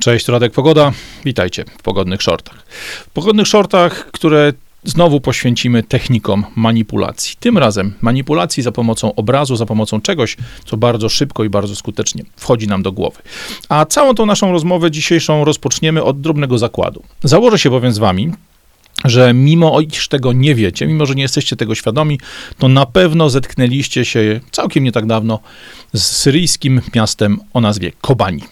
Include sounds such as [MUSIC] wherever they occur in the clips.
Cześć, Radek Pogoda. Witajcie w Pogodnych Shortach. W Pogodnych Shortach, które znowu poświęcimy technikom manipulacji. Tym razem manipulacji za pomocą obrazu, za pomocą czegoś, co bardzo szybko i bardzo skutecznie wchodzi nam do głowy. A całą tą naszą rozmowę dzisiejszą rozpoczniemy od drobnego zakładu. Założę się bowiem z wami, że mimo iż tego nie wiecie, mimo że nie jesteście tego świadomi, to na pewno zetknęliście się całkiem nie tak dawno z syryjskim miastem o nazwie Kobani.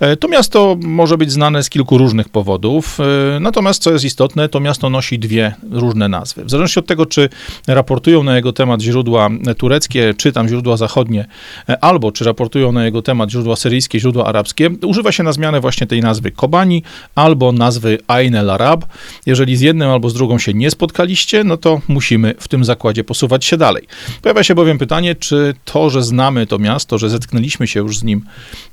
E, to miasto może być znane z kilku różnych powodów, e, natomiast co jest istotne, to miasto nosi dwie różne nazwy. W zależności od tego, czy raportują na jego temat źródła tureckie, czy tam źródła zachodnie, e, albo czy raportują na jego temat źródła syryjskie, źródła arabskie, używa się na zmianę właśnie tej nazwy Kobani albo nazwy Ain el Arab. Jeżeli z jednym albo z drugą się nie spotkaliście, no to musimy w tym zakładzie posuwać się dalej. Pojawia się bowiem pytanie, czy to, że znamy to miasto, że zetknęliśmy się już z nim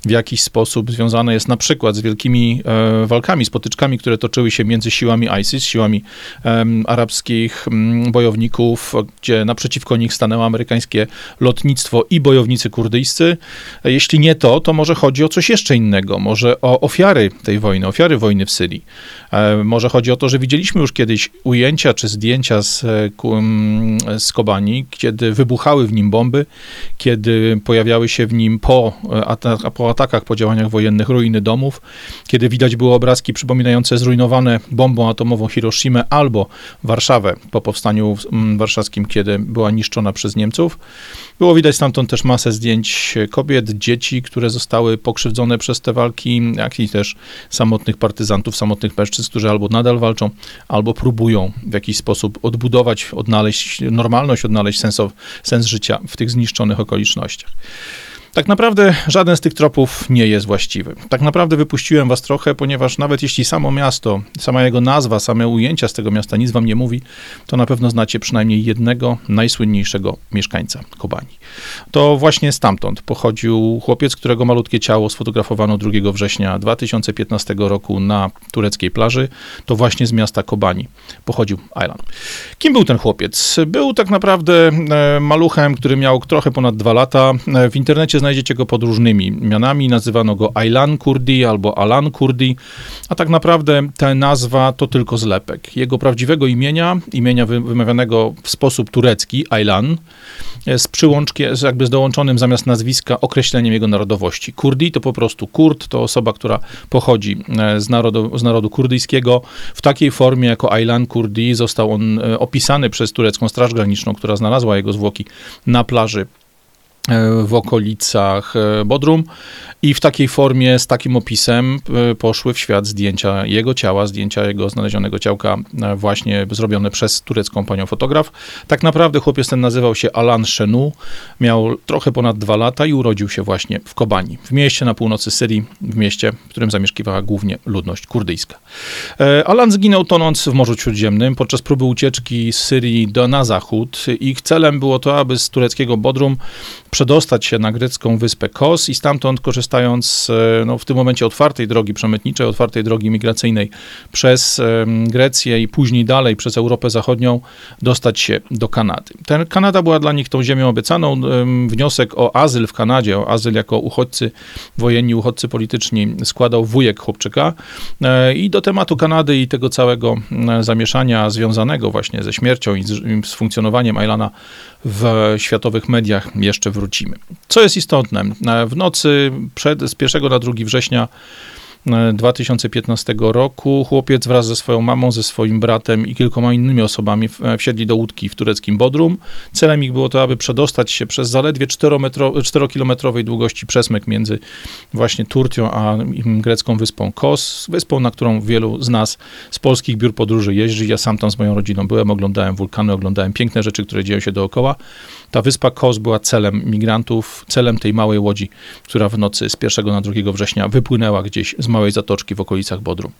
w jakiś sposób, związane jest na przykład z wielkimi e, walkami, spotyczkami, które toczyły się między siłami ISIS, siłami e, arabskich bojowników, gdzie naprzeciwko nich stanęło amerykańskie lotnictwo i bojownicy kurdyjscy. Jeśli nie to, to może chodzi o coś jeszcze innego, może o ofiary tej wojny, ofiary wojny w Syrii. E, może chodzi o to, że widzieliśmy już kiedyś ujęcia czy zdjęcia z, e, z Kobani, kiedy wybuchały w nim bomby, kiedy pojawiały się w nim po, e, po atakach, po działaniach wojennych ruiny domów, kiedy widać było obrazki przypominające zrujnowane bombą atomową Hiroshima albo Warszawę po powstaniu warszawskim, kiedy była niszczona przez Niemców. Było widać stamtąd też masę zdjęć kobiet, dzieci, które zostały pokrzywdzone przez te walki, jak i też samotnych partyzantów, samotnych mężczyzn, którzy albo nadal walczą, albo próbują w jakiś sposób odbudować, odnaleźć normalność, odnaleźć sens życia w tych zniszczonych okolicznościach. Tak naprawdę żaden z tych tropów nie jest właściwy. Tak naprawdę wypuściłem was trochę, ponieważ nawet jeśli samo miasto, sama jego nazwa, same ujęcia z tego miasta nic wam nie mówi, to na pewno znacie przynajmniej jednego najsłynniejszego mieszkańca Kobani. To właśnie stamtąd pochodził chłopiec, którego malutkie ciało sfotografowano 2 września 2015 roku na tureckiej plaży. To właśnie z miasta Kobani pochodził Aylan. Kim był ten chłopiec? Był tak naprawdę e, maluchem, który miał trochę ponad dwa lata. E, w internecie znajdziecie go pod różnymi mianami. Nazywano go Aylan Kurdi albo Alan Kurdi, a tak naprawdę ta nazwa to tylko zlepek. Jego prawdziwego imienia, imienia wymawianego w sposób turecki, Aylan, z przyłączkiem, jakby z dołączonym zamiast nazwiska określeniem jego narodowości. Kurdi to po prostu Kurd, to osoba, która pochodzi e, z narodu, z narodu kurdyjskiego. W takiej formie jako Aylan Kurdi został on e, opisany przez turecką Straż Graniczną, która znalazła jego zwłoki na plaży w okolicach e, Bodrum i w takiej formie, z takim opisem e, poszły w świat zdjęcia jego ciała, zdjęcia jego znalezionego ciałka właśnie zrobione przez turecką panią fotograf. Tak naprawdę chłopiec ten nazywał się Alan Shenu, miał trochę ponad dwa lata i urodził się właśnie w Kobani, w mieście na północy Syrii, w mieście, w którym zamieszkiwała głównie ludność kurdyjska. Alan zginął tonąc w Morzu Śródziemnym podczas próby ucieczki z Syrii do, na zachód. Ich celem było to, aby z tureckiego Bodrum przedostać się na grecką wyspę Kos i stamtąd korzystając e, no, w tym momencie otwartej drogi przemytniczej, otwartej drogi migracyjnej przez Grecję i później dalej przez Europę Zachodnią dostać się do Kanady. Ten, Kanada była dla nich tą ziemią obiecaną. Wniosek o azyl w Kanadzie, o azyl jako uchodźcy wojenni, uchodźcy polityczni składał wujek chłopczyka e, i do tematu Kanady i tego całego zamieszania związanego właśnie ze śmiercią i z, z funkcjonowaniem Ailana w światowych mediach jeszcze wrócimy. Co jest istotne, w nocy przed, z 1 na 2 września 2015 roku chłopiec wraz ze swoją mamą, ze swoim bratem i kilkoma innymi osobami wsiedli do łódki w tureckim Bodrum. Celem ich było to, aby przedostać się przez zaledwie 4-kilometrowej długości przesmyk między właśnie Turcją a grecką wyspą Kos, wyspą, na którą wielu z nas z polskich biur podróży jeździ. Ja sam tam z moją rodziną byłem, oglądałem wulkany, oglądałem piękne rzeczy, które dzieją się dookoła. Ta wyspa Kos była celem migrantów, celem tej małej łodzi, która w nocy z 1 na 2 września wypłynęła gdzieś z małej zatoczki w okolicach Bodrum.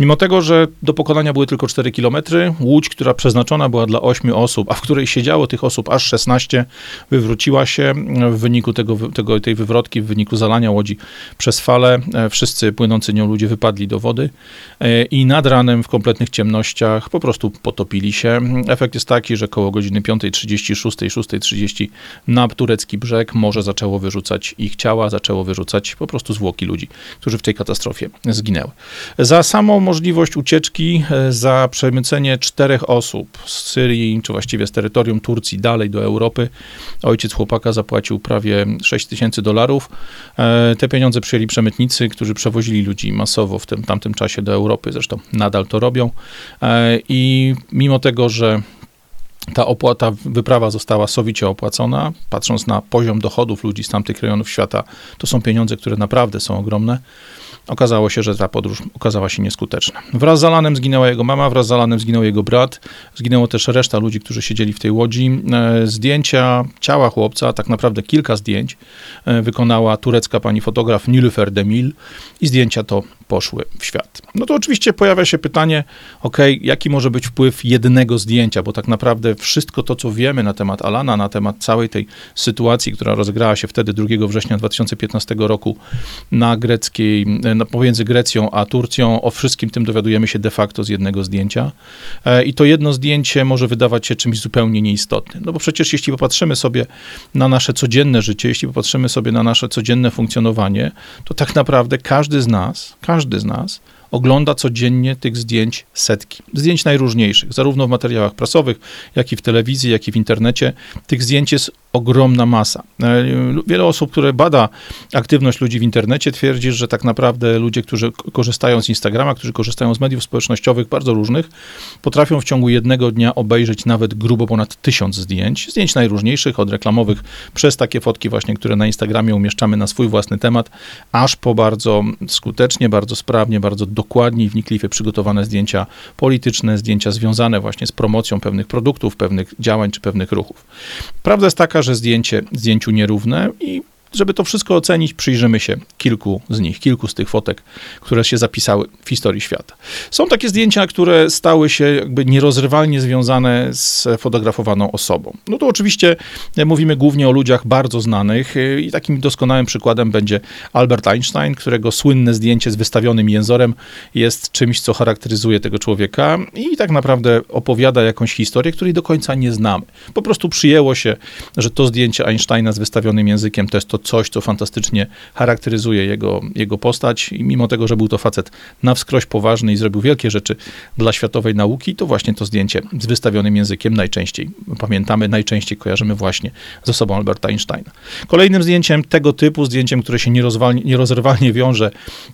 Mimo tego, że do pokonania były tylko 4 km, łódź, która przeznaczona była dla 8 osób, a w której siedziało tych osób aż 16, wywróciła się w wyniku tego, tego, tej wywrotki, w wyniku zalania łodzi przez falę. E, wszyscy płynący nią ludzie wypadli do wody e, i nad ranem w kompletnych ciemnościach po prostu potopili się. Efekt jest taki, że koło godziny 5.36, 6.30 na turecki brzeg morze zaczęło wyrzucać ich ciała, zaczęło wyrzucać po prostu zwłoki ludzi, którzy w tej katastrofie katastrofie zginęły. Za samą możliwość ucieczki, e, za przemycenie czterech osób z Syrii, czy właściwie z terytorium Turcji dalej do Europy, ojciec chłopaka zapłacił prawie 6 tysięcy dolarów. E, te pieniądze przyjęli przemytnicy, którzy przewozili ludzi masowo w tym tamtym czasie do Europy, zresztą nadal to robią. E, I mimo tego, że ta opłata, wyprawa została sowicie opłacona. Patrząc na poziom dochodów ludzi z tamtych rejonów świata, to są pieniądze, które naprawdę są ogromne. Okazało się, że ta podróż okazała się nieskuteczna. Wraz z Alanem zginęła jego mama, wraz z Alanem zginął jego brat. Zginęło też reszta ludzi, którzy siedzieli w tej łodzi. E, zdjęcia ciała chłopca, tak naprawdę kilka zdjęć, e, wykonała turecka pani fotograf Nilüfer Demil i zdjęcia to poszły w świat. No to oczywiście pojawia się pytanie, ok, jaki może być wpływ jednego zdjęcia, bo tak naprawdę wszystko to, co wiemy na temat Alana, na temat całej tej sytuacji, która rozegrała się wtedy 2 września 2015 roku na greckiej, pomiędzy Grecją a Turcją, o wszystkim tym dowiadujemy się de facto z jednego zdjęcia. E, I to jedno zdjęcie może wydawać się czymś zupełnie nieistotnym. No bo przecież jeśli popatrzymy sobie na nasze codzienne życie, jeśli popatrzymy sobie na nasze codzienne funkcjonowanie, to tak naprawdę każdy z nas, każdy z nas ogląda codziennie tych zdjęć setki. Zdjęć najróżniejszych, zarówno w materiałach prasowych, jak i w telewizji, jak i w internecie. Tych zdjęć jest ogromna masa. E, wiele osób, które bada aktywność ludzi w internecie, twierdzi, że tak naprawdę ludzie, którzy korzystają z Instagrama, którzy korzystają z mediów społecznościowych bardzo różnych, potrafią w ciągu jednego dnia obejrzeć nawet grubo ponad tysiąc zdjęć. Zdjęć najróżniejszych, od reklamowych, przez takie fotki właśnie, które na Instagramie umieszczamy na swój własny temat, aż po bardzo skutecznie, bardzo sprawnie, bardzo dokładnie i wnikliwie przygotowane zdjęcia polityczne, zdjęcia związane właśnie z promocją pewnych produktów, pewnych działań czy pewnych ruchów. Prawda jest taka, że zdjęcie zdjęciu nierówne i żeby to wszystko ocenić, przyjrzymy się kilku z nich, kilku z tych fotek, które się zapisały w historii świata. Są takie zdjęcia, które stały się jakby nierozrywalnie związane z fotografowaną osobą. No to oczywiście mówimy głównie o ludziach bardzo znanych i takim doskonałym przykładem będzie Albert Einstein, którego słynne zdjęcie z wystawionym jęzorem jest czymś, co charakteryzuje tego człowieka i tak naprawdę opowiada jakąś historię, której do końca nie znamy. Po prostu przyjęło się, że to zdjęcie Einsteina z wystawionym językiem to jest to coś, co fantastycznie charakteryzuje jego, jego postać i mimo tego, że był to facet na wskroś poważny i zrobił wielkie rzeczy dla światowej nauki, to właśnie to zdjęcie z wystawionym językiem najczęściej pamiętamy, najczęściej kojarzymy właśnie z osobą Alberta Einsteina. Kolejnym zdjęciem tego typu, zdjęciem, które się nierozerwalnie wiąże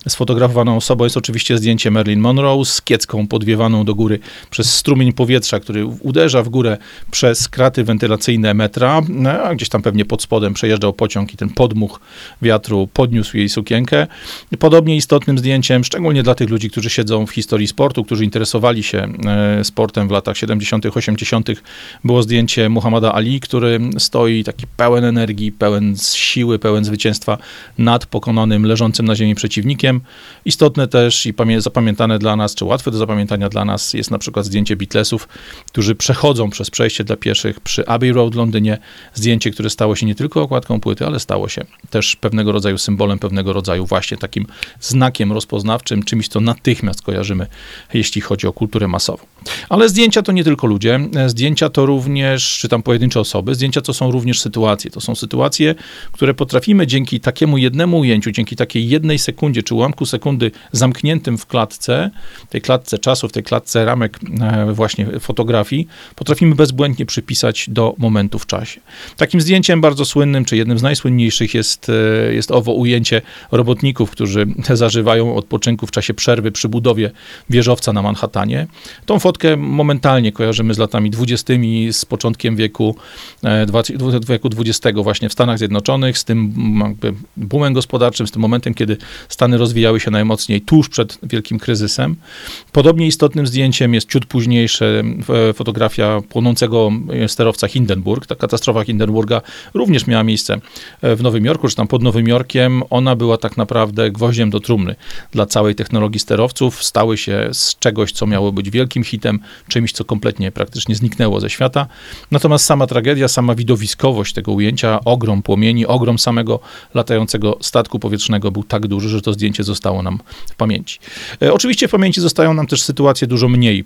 z fotografowaną osobą jest oczywiście zdjęcie Marilyn Monroe z kiecką podwiewaną do góry przez strumień powietrza, który uderza w górę przez kraty wentylacyjne metra, no, a gdzieś tam pewnie pod spodem przejeżdżał pociąg i ten podmuch wiatru podniósł jej sukienkę. Podobnie istotnym zdjęciem, szczególnie dla tych ludzi, którzy siedzą w historii sportu, którzy interesowali się e, sportem w latach 70., 80., było zdjęcie Muhammada Ali, który stoi taki pełen energii, pełen siły, pełen zwycięstwa nad pokonanym, leżącym na ziemi przeciwnikiem. Istotne też i zapamiętane dla nas, czy łatwe do zapamiętania dla nas jest na przykład zdjęcie Beatlesów, którzy przechodzą przez przejście dla pieszych przy Abbey Road w Londynie. Zdjęcie, które stało się nie tylko okładką płyty, ale stało się też pewnego rodzaju symbolem, pewnego rodzaju właśnie takim znakiem rozpoznawczym, czymś, co natychmiast kojarzymy, jeśli chodzi o kulturę masową. Ale zdjęcia to nie tylko ludzie, zdjęcia to również, czy tam pojedyncze osoby, zdjęcia to są również sytuacje. To są sytuacje, które potrafimy dzięki takiemu jednemu ujęciu, dzięki takiej jednej sekundzie, czy ułamku sekundy zamkniętym w klatce, tej klatce czasu, w tej klatce ramek e, właśnie fotografii, potrafimy bezbłędnie przypisać do momentu w czasie. Takim zdjęciem bardzo słynnym, czy jednym z najsłynniejszych jest, e, jest owo ujęcie robotników, którzy [LAUGHS] zażywają odpoczynku w czasie przerwy przy budowie wieżowca na Manhattanie. Tą fotkę momentalnie kojarzymy z latami dwudziestymi, z początkiem wieku, e, wieku XX właśnie w Stanach Zjednoczonych, z tym boomem gospodarczym, z tym momentem, kiedy Stany rozwijały się najmocniej tuż przed wielkim kryzysem. Podobnie istotnym zdjęciem jest ciut późniejsze e, fotografia płonącego sterowca Hindenburg. Ta katastrofa Hindenburga również miała miejsce w Nowym Jorku, czy tam pod Nowym Jorkiem, ona była tak naprawdę gwoździem do trumny dla całej technologii sterowców. Stały się z czegoś, co miało być wielkim hitem, czymś, co kompletnie praktycznie zniknęło ze świata. Natomiast sama tragedia, sama widowiskowość tego ujęcia, ogrom płomieni, ogrom samego latającego statku powietrznego był tak duży, że to zdjęcie zostało nam w pamięci. E, oczywiście w pamięci zostają nam też sytuacje dużo mniej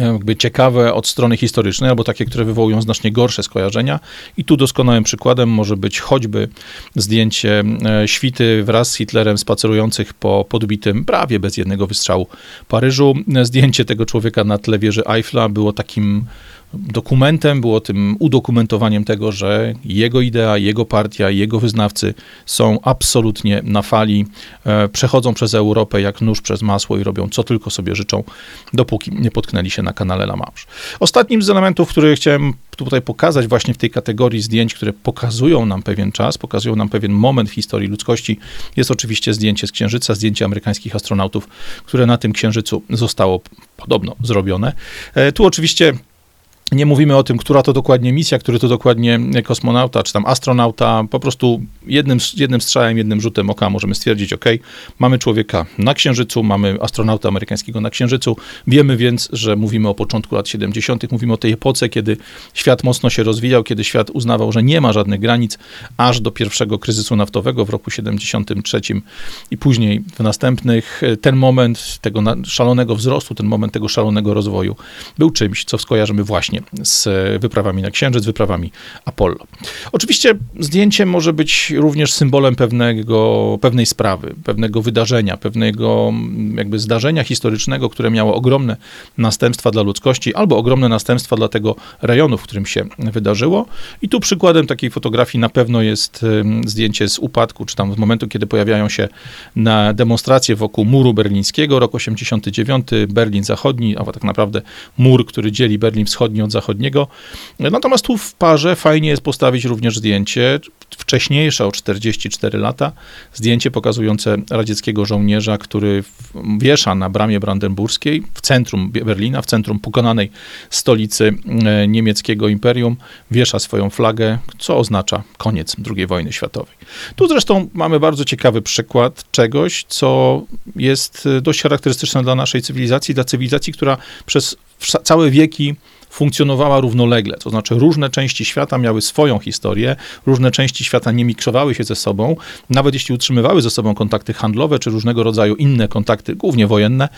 jakby ciekawe od strony historycznej, albo takie, które wywołują znacznie gorsze skojarzenia. I tu doskonałym przykładem może być choćby zdjęcie e, świty wraz z Hitlerem spacerujących po podbitym, prawie bez jednego wystrzału Paryżu. Zdjęcie tego człowieka na tle wieży Eiffla było takim dokumentem, było tym udokumentowaniem tego, że jego idea, jego partia, jego wyznawcy są absolutnie na fali, e, przechodzą przez Europę jak nóż przez masło i robią co tylko sobie życzą, dopóki nie potknęli się na kanale La Manche. Ostatnim z elementów, który chciałem tutaj pokazać właśnie w tej kategorii zdjęć, które pokazują nam pewien czas, pokazują nam pewien moment w historii ludzkości, jest oczywiście zdjęcie z Księżyca, zdjęcie amerykańskich astronautów, które na tym Księżycu zostało podobno zrobione. E, tu oczywiście nie mówimy o tym, która to dokładnie misja, który to dokładnie kosmonauta, czy tam astronauta. Po prostu jednym, jednym strzałem, jednym rzutem oka możemy stwierdzić, ok, mamy człowieka na Księżycu, mamy astronauta amerykańskiego na Księżycu. Wiemy więc, że mówimy o początku lat 70., mówimy o tej epoce, kiedy świat mocno się rozwijał, kiedy świat uznawał, że nie ma żadnych granic, aż do pierwszego kryzysu naftowego w roku 73 i później w następnych. Ten moment tego szalonego wzrostu, ten moment tego szalonego rozwoju był czymś, co skojarzymy właśnie z wyprawami na Księżyc, wyprawami Apollo. Oczywiście zdjęcie może być również symbolem pewnego, pewnej sprawy, pewnego wydarzenia, pewnego jakby zdarzenia historycznego, które miało ogromne następstwa dla ludzkości albo ogromne następstwa dla tego rejonu, w którym się wydarzyło. I tu przykładem takiej fotografii na pewno jest zdjęcie z upadku, czy tam z momentu, kiedy pojawiają się na demonstracje wokół muru berlińskiego, rok 89, Berlin Zachodni, a tak naprawdę mur, który dzieli Berlin Wschodni od zachodniego. Natomiast tu w parze fajnie jest postawić również zdjęcie wcześniejsze o 44 lata, zdjęcie pokazujące radzieckiego żołnierza, który wiesza na bramie brandenburskiej w centrum Berlina, w centrum pokonanej stolicy e, niemieckiego imperium, wiesza swoją flagę, co oznacza koniec II wojny światowej. Tu zresztą mamy bardzo ciekawy przykład czegoś, co jest dość charakterystyczne dla naszej cywilizacji, dla cywilizacji, która przez całe wieki funkcjonowała równolegle, to znaczy różne części świata miały swoją historię, różne części świata nie miksowały się ze sobą, nawet jeśli utrzymywały ze sobą kontakty handlowe czy różnego rodzaju inne kontakty, głównie wojenne,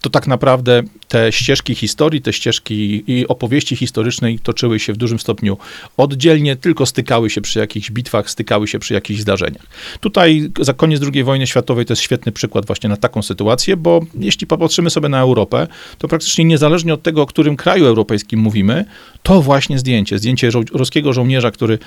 to tak naprawdę te ścieżki historii, te ścieżki i opowieści historycznej toczyły się w dużym stopniu oddzielnie, tylko stykały się przy jakichś bitwach, stykały się przy jakichś zdarzeniach. Tutaj za koniec II wojny światowej to jest świetny przykład właśnie na taką sytuację, bo jeśli popatrzymy sobie na Europę, to praktycznie niezależnie od tego, o którym kraju europejskim mówimy, to właśnie zdjęcie, zdjęcie żo ruskiego żołnierza, który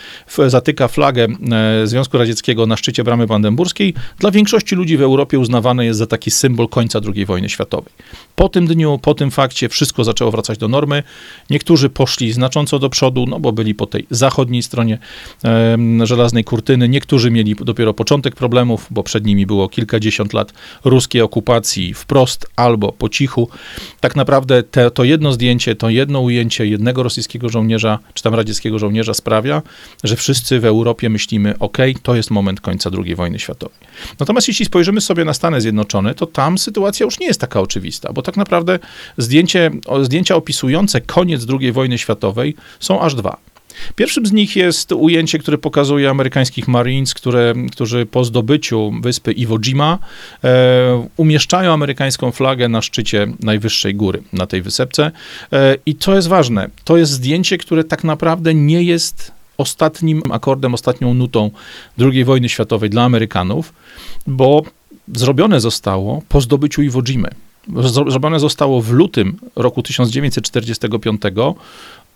zatyka flagę e, Związku Radzieckiego na szczycie bramy brandenburskiej, dla większości ludzi w Europie uznawane jest za taki symbol końca II wojny światowej. Po tym dniu, po tym fakcie wszystko zaczęło wracać do normy. Niektórzy poszli znacząco do przodu, no bo byli po tej zachodniej stronie e, żelaznej kurtyny. Niektórzy mieli dopiero początek problemów, bo przed nimi było kilkadziesiąt lat ruskiej okupacji wprost albo po cichu. Tak naprawdę te, to jedno zdjęcie, to jedno ujęcie jednego rosyjskiego żołnierza, czy tam radzieckiego żołnierza sprawia, że wszyscy w Europie myślimy, ok, to jest moment końca II wojny światowej. Natomiast jeśli spojrzymy sobie na Stany Zjednoczone, to tam sytuacja już nie jest taka oczywista, bo tak naprawdę zdjęcie, zdjęcia opisujące koniec II wojny światowej są aż dwa. Pierwszym z nich jest ujęcie, które pokazuje amerykańskich Marines, które, którzy po zdobyciu wyspy Iwo Jima e, umieszczają amerykańską flagę na szczycie najwyższej góry na tej wysepce. E, I to jest ważne. To jest zdjęcie, które tak naprawdę nie jest ostatnim akordem, ostatnią nutą II wojny światowej dla Amerykanów, bo zrobione zostało po zdobyciu Iwo Jimy. Zrobione zostało w lutym roku 1945,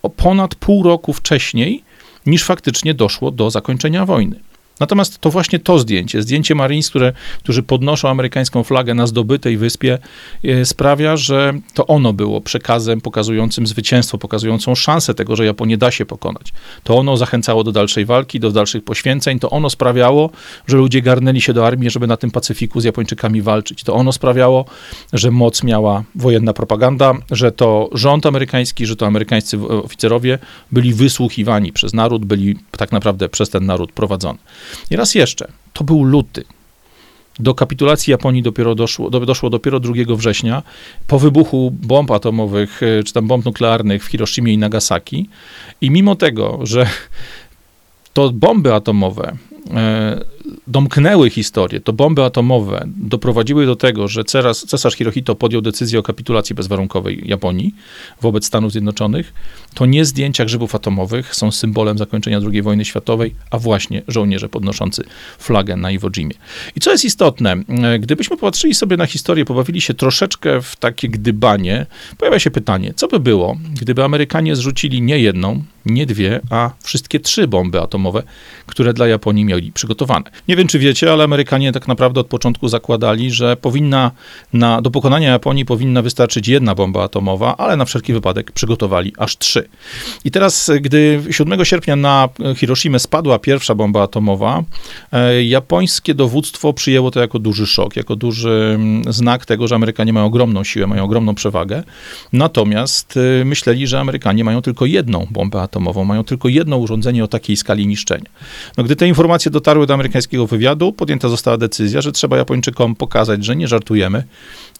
o ponad pół roku wcześniej, niż faktycznie doszło do zakończenia wojny. Natomiast to właśnie to zdjęcie, zdjęcie Marines, które, którzy podnoszą amerykańską flagę na zdobytej wyspie, e, sprawia, że to ono było przekazem pokazującym zwycięstwo, pokazującą szansę tego, że Japonię da się pokonać. To ono zachęcało do dalszej walki, do dalszych poświęceń, to ono sprawiało, że ludzie garnęli się do armii, żeby na tym Pacyfiku z Japończykami walczyć. To ono sprawiało, że moc miała wojenna propaganda, że to rząd amerykański, że to amerykańscy oficerowie byli wysłuchiwani przez naród, byli tak naprawdę przez ten naród prowadzony. I raz jeszcze, to był luty. Do kapitulacji Japonii dopiero doszło, do, doszło dopiero 2 września, po wybuchu bomb atomowych, e, czy tam bomb nuklearnych w Hiroshimie i Nagasaki. I mimo tego, że to bomby atomowe e, domknęły historię, to bomby atomowe doprowadziły do tego, że cesarz, cesarz Hirohito podjął decyzję o kapitulacji bezwarunkowej Japonii wobec Stanów Zjednoczonych, to nie zdjęcia grzybów atomowych są symbolem zakończenia II wojny światowej, a właśnie żołnierze podnoszący flagę na Iwo Jimie. I co jest istotne, gdybyśmy popatrzyli sobie na historię, pobawili się troszeczkę w takie gdybanie, pojawia się pytanie, co by było, gdyby Amerykanie zrzucili nie jedną, nie dwie, a wszystkie trzy bomby atomowe, które dla Japonii mieli przygotowane. Nie wiem, czy wiecie, ale Amerykanie tak naprawdę od początku zakładali, że powinna na, do pokonania Japonii powinna wystarczyć jedna bomba atomowa, ale na wszelki wypadek przygotowali aż trzy. I teraz, gdy 7 sierpnia na Hiroshima spadła pierwsza bomba atomowa, e, japońskie dowództwo przyjęło to jako duży szok, jako duży mm, znak tego, że Amerykanie mają ogromną siłę, mają ogromną przewagę. Natomiast e, myśleli, że Amerykanie mają tylko jedną bombę atomową, mają tylko jedno urządzenie o takiej skali niszczenia. No, gdy te informacje dotarły do amerykańskiego wywiadu, podjęta została decyzja, że trzeba Japończykom pokazać, że nie żartujemy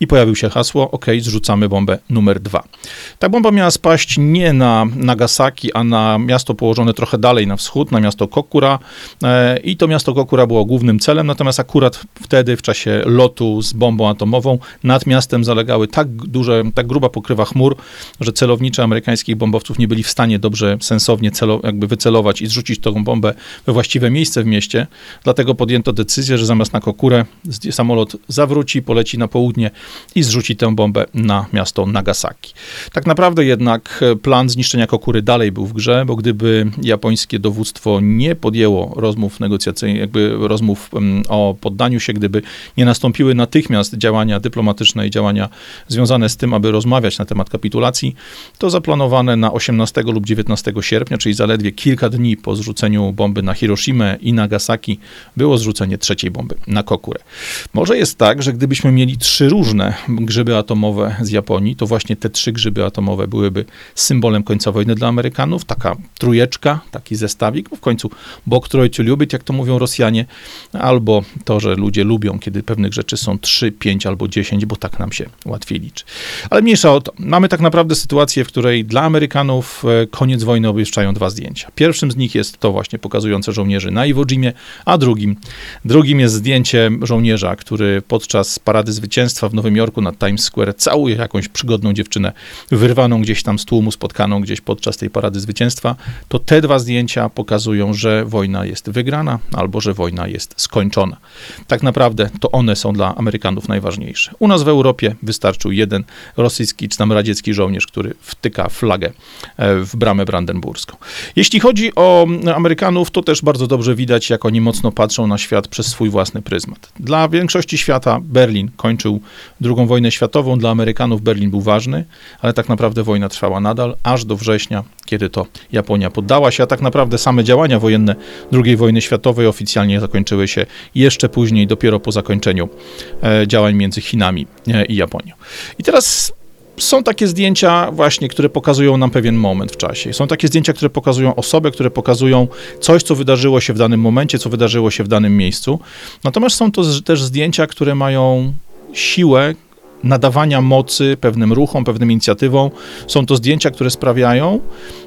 i pojawił się hasło, ok, zrzucamy bombę numer dwa. Ta bomba miała spaść nie na Nagasaki, a na miasto położone trochę dalej na wschód, na miasto Kokura e, i to miasto Kokura było głównym celem, natomiast akurat wtedy, w czasie lotu z bombą atomową, nad miastem zalegały tak duże, tak gruba pokrywa chmur, że celownicze amerykańskich bombowców nie byli w stanie dobrze, sensownie celo, jakby wycelować i zrzucić tą bombę we właściwe miejsce w mieście, dlatego podjęto decyzję, że zamiast na Kokurę samolot zawróci, poleci na południe i zrzuci tę bombę na miasto Nagasaki. Tak naprawdę jednak e, plan zniszczenia Kokury dalej był w grze, bo gdyby japońskie dowództwo nie podjęło rozmów negocjacyjnych, jakby rozmów o poddaniu się, gdyby nie nastąpiły natychmiast działania dyplomatyczne i działania związane z tym, aby rozmawiać na temat kapitulacji, to zaplanowane na 18 lub 19 sierpnia, czyli zaledwie kilka dni po zrzuceniu bomby na Hiroshima i Nagasaki, było zrzucenie trzeciej bomby na Kokurę. Może jest tak, że gdybyśmy mieli trzy różne grzyby atomowe z Japonii, to właśnie te trzy grzyby atomowe byłyby symbolem końca wojny dla Amerykanów, taka trujeczka, taki zestawik, bo w końcu bok trojciu lubić, jak to mówią Rosjanie, albo to, że ludzie lubią, kiedy pewnych rzeczy są 3, 5 albo 10, bo tak nam się łatwiej liczy. Ale mniejsza o to. Mamy tak naprawdę sytuację, w której dla Amerykanów e, koniec wojny obwieszczają dwa zdjęcia. Pierwszym z nich jest to właśnie pokazujące żołnierzy na Iwo Jimie, a drugim, drugim jest zdjęcie żołnierza, który podczas parady zwycięstwa w Nowym Jorku nad Times Square całuje jakąś przygodną dziewczynę, wyrwaną gdzieś tam z tłumu, spotkaną gdzieś podczas tej parady zwycięstwa. To te dwa zdjęcia pokazują, że wojna jest wygrana albo że wojna jest skończona. Tak naprawdę to one są dla Amerykanów najważniejsze. U nas w Europie wystarczył jeden rosyjski czy tam radziecki żołnierz, który wtyka flagę e, w bramę brandenburską. Jeśli chodzi o Amerykanów, to też bardzo dobrze widać, jak oni mocno patrzą na świat przez swój własny pryzmat. Dla większości świata Berlin kończył II wojnę światową, dla Amerykanów Berlin był ważny, ale tak naprawdę wojna trwała nadal, aż do września, kiedy to Japonia poddała się, a tak naprawdę same działania wojenne II wojny światowej oficjalnie zakończyły się jeszcze później, dopiero po zakończeniu e, działań między Chinami e, i Japonią. I teraz są takie zdjęcia właśnie, które pokazują nam pewien moment w czasie. Są takie zdjęcia, które pokazują osobę, które pokazują coś, co wydarzyło się w danym momencie, co wydarzyło się w danym miejscu. Natomiast są to też zdjęcia, które mają siłę, nadawania mocy pewnym ruchom, pewnym inicjatywom. Są to zdjęcia, które sprawiają,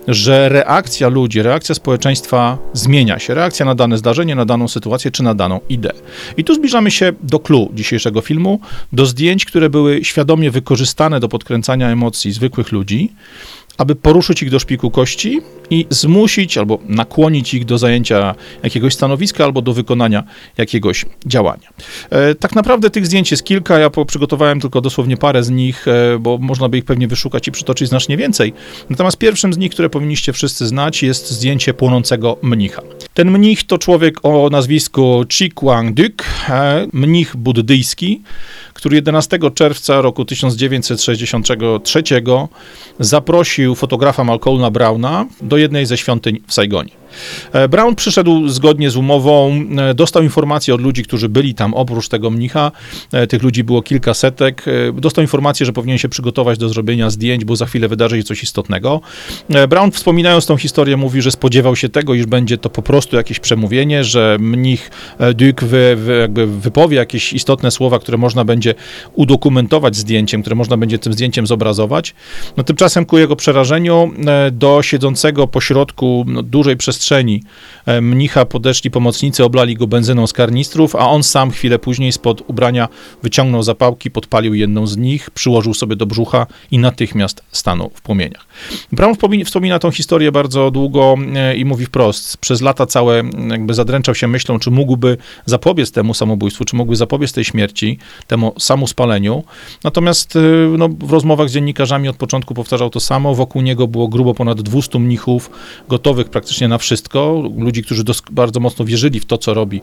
że reakcja ludzi, reakcja społeczeństwa zmienia się. Reakcja na dane zdarzenie, na daną sytuację czy na daną ideę. I tu zbliżamy się do clue dzisiejszego filmu, do zdjęć, które były świadomie wykorzystane do podkręcania emocji zwykłych ludzi aby poruszyć ich do szpiku kości i zmusić albo nakłonić ich do zajęcia jakiegoś stanowiska albo do wykonania jakiegoś działania. E, tak naprawdę tych zdjęć jest kilka, ja przygotowałem tylko dosłownie parę z nich, e, bo można by ich pewnie wyszukać i przytoczyć znacznie więcej. Natomiast pierwszym z nich, które powinniście wszyscy znać, jest zdjęcie płonącego mnicha. Ten mnich to człowiek o nazwisku Chi Kwang-duk, e, mnich buddyjski, który 11 czerwca roku 1963 zaprosił fotografa Malcolma Browna do jednej ze świątyń w Saigonie. E, Brown przyszedł zgodnie z umową, e, dostał informacje od ludzi, którzy byli tam oprócz tego mnicha. E, tych ludzi było kilka setek. Dostał informację, że powinien się przygotować do zrobienia zdjęć, bo za chwilę wydarzy się coś istotnego. Brown wspominając tą historię mówi, że spodziewał się tego, iż będzie to po prostu jakieś przemówienie, że mnich Duke wy, wy, jakby wypowie jakieś istotne słowa, które można będzie udokumentować zdjęciem, które można będzie tym zdjęciem zobrazować. No tymczasem ku jego przerażeniu do siedzącego pośrodku no, dużej przestrzeni przestrzeni e, mnicha podeszli pomocnicy, oblali go benzyną z karnistrów, a on sam chwilę później spod ubrania wyciągnął zapałki, podpalił jedną z nich, przyłożył sobie do brzucha i natychmiast stanął w płomieniach. Brown wspomina tą historię bardzo długo e, i mówi wprost, przez lata całe jakby zadręczał się myślą, czy mógłby zapobiec temu samobójstwu, czy mógłby zapobiec tej śmierci, temu samospaleniu. Natomiast e, no, w rozmowach z dziennikarzami od początku powtarzał to samo. Wokół niego było grubo ponad 200 mnichów, gotowych praktycznie na wszystko. Ludzi, którzy bardzo mocno wierzyli w to, co robi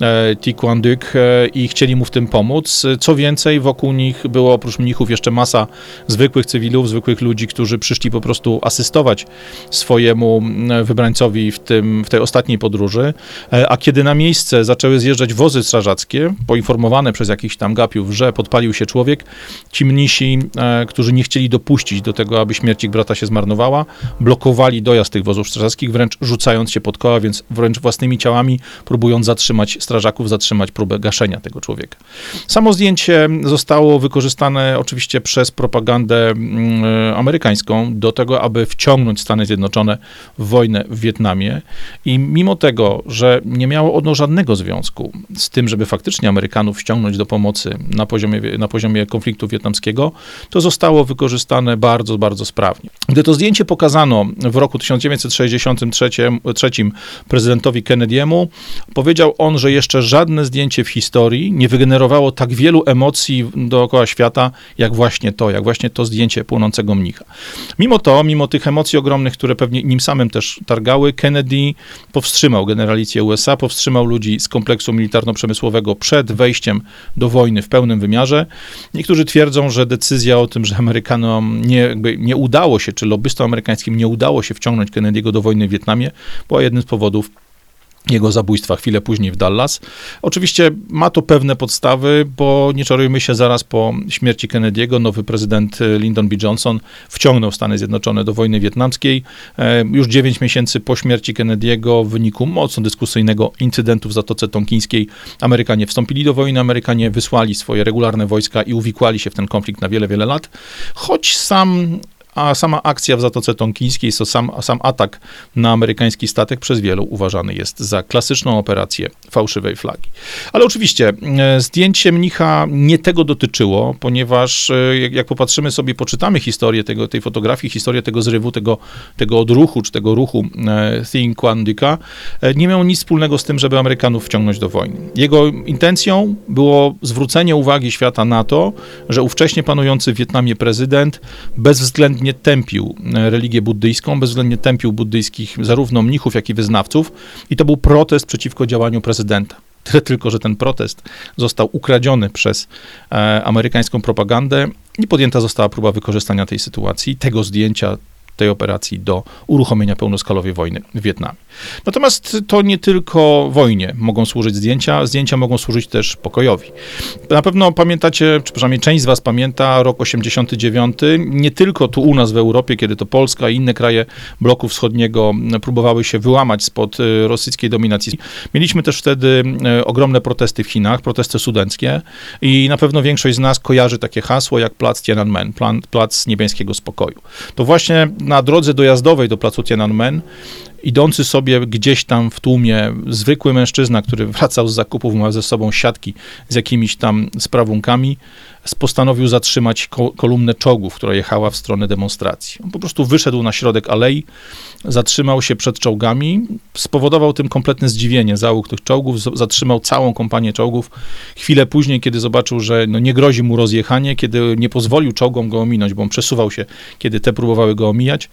e, Duc e, i chcieli mu w tym pomóc. Co więcej, wokół nich było oprócz mnichów jeszcze masa zwykłych cywilów, zwykłych ludzi, którzy przyszli po prostu asystować swojemu wybrańcowi w, tym, w tej ostatniej podróży. E, a kiedy na miejsce zaczęły zjeżdżać wozy strażackie, poinformowane przez jakichś tam gapiów, że podpalił się człowiek, ci mnisi, e, którzy nie chcieli dopuścić do tego, aby śmierć ich brata się zmarnowała, blokowali dojazd tych wozów strażackich, wręcz rzucając się pod koła, więc wręcz własnymi ciałami próbując zatrzymać strażaków, zatrzymać próbę gaszenia tego człowieka. Samo zdjęcie zostało wykorzystane oczywiście przez propagandę mm, amerykańską do tego, aby wciągnąć Stany Zjednoczone w wojnę w Wietnamie i mimo tego, że nie miało ono żadnego związku z tym, żeby faktycznie Amerykanów ściągnąć do pomocy na poziomie, na poziomie konfliktu wietnamskiego, to zostało wykorzystane bardzo, bardzo sprawnie. Gdy to zdjęcie pokazano w roku 1963 prezydentowi Kennedy'emu, powiedział on, że jeszcze żadne zdjęcie w historii nie wygenerowało tak wielu emocji dookoła świata, jak właśnie to, jak właśnie to zdjęcie płonącego mnicha. Mimo to, mimo tych emocji ogromnych, które pewnie nim samym też targały, Kennedy powstrzymał generalicję USA, powstrzymał ludzi z kompleksu militarno-przemysłowego przed wejściem do wojny w pełnym wymiarze. Niektórzy twierdzą, że decyzja o tym, że Amerykanom nie, nie udało się, czy lobbystom amerykańskim nie udało się wciągnąć Kennedy'ego do wojny w Wietnamie, była jednym z powodów jego zabójstwa chwilę później w Dallas. Oczywiście ma to pewne podstawy, bo nie czarujmy się, zaraz po śmierci Kennedy'ego nowy prezydent Lyndon B. Johnson wciągnął Stany Zjednoczone do wojny wietnamskiej. E, już 9 miesięcy po śmierci Kennedy'ego w wyniku mocno dyskusyjnego incydentu w Zatoce Tonkińskiej Amerykanie wstąpili do wojny, Amerykanie wysłali swoje regularne wojska i uwikłali się w ten konflikt na wiele, wiele lat. Choć sam a sama akcja w Zatoce Tonkińskiej, to sam, sam atak na amerykański statek przez wielu uważany jest za klasyczną operację fałszywej flagi. Ale oczywiście e, zdjęcie mnicha nie tego dotyczyło, ponieważ e, jak, jak popatrzymy sobie, poczytamy historię tego, tej fotografii, historię tego zrywu, tego, tego odruchu, czy tego ruchu e, Thing Quan nie miał nic wspólnego z tym, żeby Amerykanów wciągnąć do wojny. Jego intencją było zwrócenie uwagi świata na to, że ówcześnie panujący w Wietnamie prezydent bezwzględnie bezwzględnie tępił e, religię buddyjską, bezwzględnie tępił buddyjskich zarówno mnichów, jak i wyznawców i to był protest przeciwko działaniu prezydenta. Tyle tylko, że ten protest został ukradziony przez e, amerykańską propagandę i podjęta została próba wykorzystania tej sytuacji, tego zdjęcia, tej operacji do uruchomienia pełnoskalowej wojny w Wietnamie. Natomiast to nie tylko wojnie mogą służyć zdjęcia, zdjęcia mogą służyć też pokojowi. Na pewno pamiętacie, czy przynajmniej część z was pamięta rok 89, nie tylko tu u nas w Europie, kiedy to Polska i inne kraje bloku wschodniego próbowały się wyłamać spod y, rosyjskiej dominacji. Mieliśmy też wtedy y, ogromne protesty w Chinach, protesty sudenckie i na pewno większość z nas kojarzy takie hasło jak plac Tiananmen, plac niebiańskiego spokoju. To właśnie na drodze dojazdowej do placu Tiananmen idący sobie gdzieś tam w tłumie zwykły mężczyzna, który [LAUGHS] wracał z zakupów, miał ze sobą siatki z jakimiś tam sprawunkami, postanowił zatrzymać kolumnę czołgów, która jechała w stronę demonstracji. On po prostu wyszedł na środek alei, zatrzymał się przed czołgami, spowodował tym kompletne zdziwienie załóg tych czołgów, zatrzymał całą kompanię czołgów. Chwilę później, kiedy zobaczył, że no nie grozi mu rozjechanie, kiedy nie pozwolił czołgom go ominąć, bo on przesuwał się, kiedy te próbowały go omijać,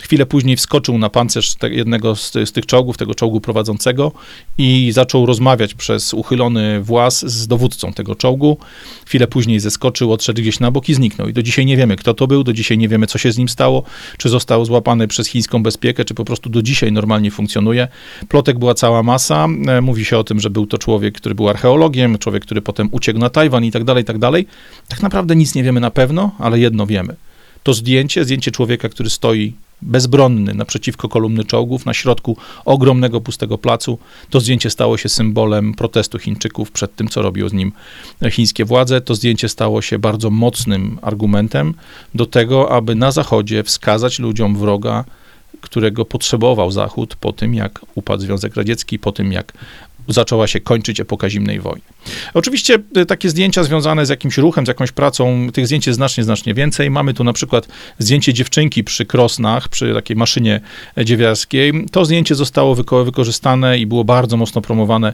chwilę później wskoczył na pancerz jednego z, z tych czołgów, tego czołgu prowadzącego i zaczął rozmawiać przez uchylony włas z dowódcą tego czołgu. Chwilę później zeskoczył, odszedł gdzieś na bok i zniknął. I do dzisiaj nie wiemy, kto to był, do dzisiaj nie wiemy, co się z nim stało, czy został złapany przez chińską bezpiekę, czy po prostu do dzisiaj normalnie funkcjonuje. Plotek była cała masa. E, mówi się o tym, że był to człowiek, który był archeologiem, człowiek, który potem uciekł na Tajwan i tak dalej, i tak dalej. Tak naprawdę nic nie wiemy na pewno, ale jedno wiemy. To zdjęcie, zdjęcie człowieka, który stoi bezbronny naprzeciwko kolumny czołgów na środku ogromnego pustego placu. To zdjęcie stało się symbolem protestu Chińczyków przed tym, co robią z nim chińskie władze. To zdjęcie stało się bardzo mocnym argumentem do tego, aby na Zachodzie wskazać ludziom wroga którego potrzebował Zachód po tym, jak upadł Związek Radziecki, po tym, jak zaczęła się kończyć epoka zimnej wojny. Oczywiście e, takie zdjęcia związane z jakimś ruchem, z jakąś pracą, tych zdjęć jest znacznie, znacznie więcej. Mamy tu na przykład zdjęcie dziewczynki przy Krosnach, przy takiej maszynie dziewiarskiej. To zdjęcie zostało wyko wykorzystane i było bardzo mocno promowane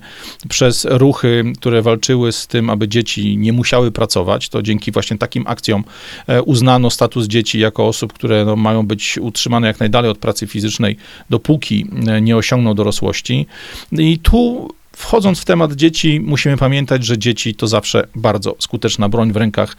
przez ruchy, które walczyły z tym, aby dzieci nie musiały pracować. To dzięki właśnie takim akcjom e, uznano status dzieci jako osób, które no, mają być utrzymane jak najdalej od pracy fizycznej, dopóki e, nie osiągną dorosłości. I tu Wchodząc w temat dzieci, musimy pamiętać, że dzieci to zawsze bardzo skuteczna broń w rękach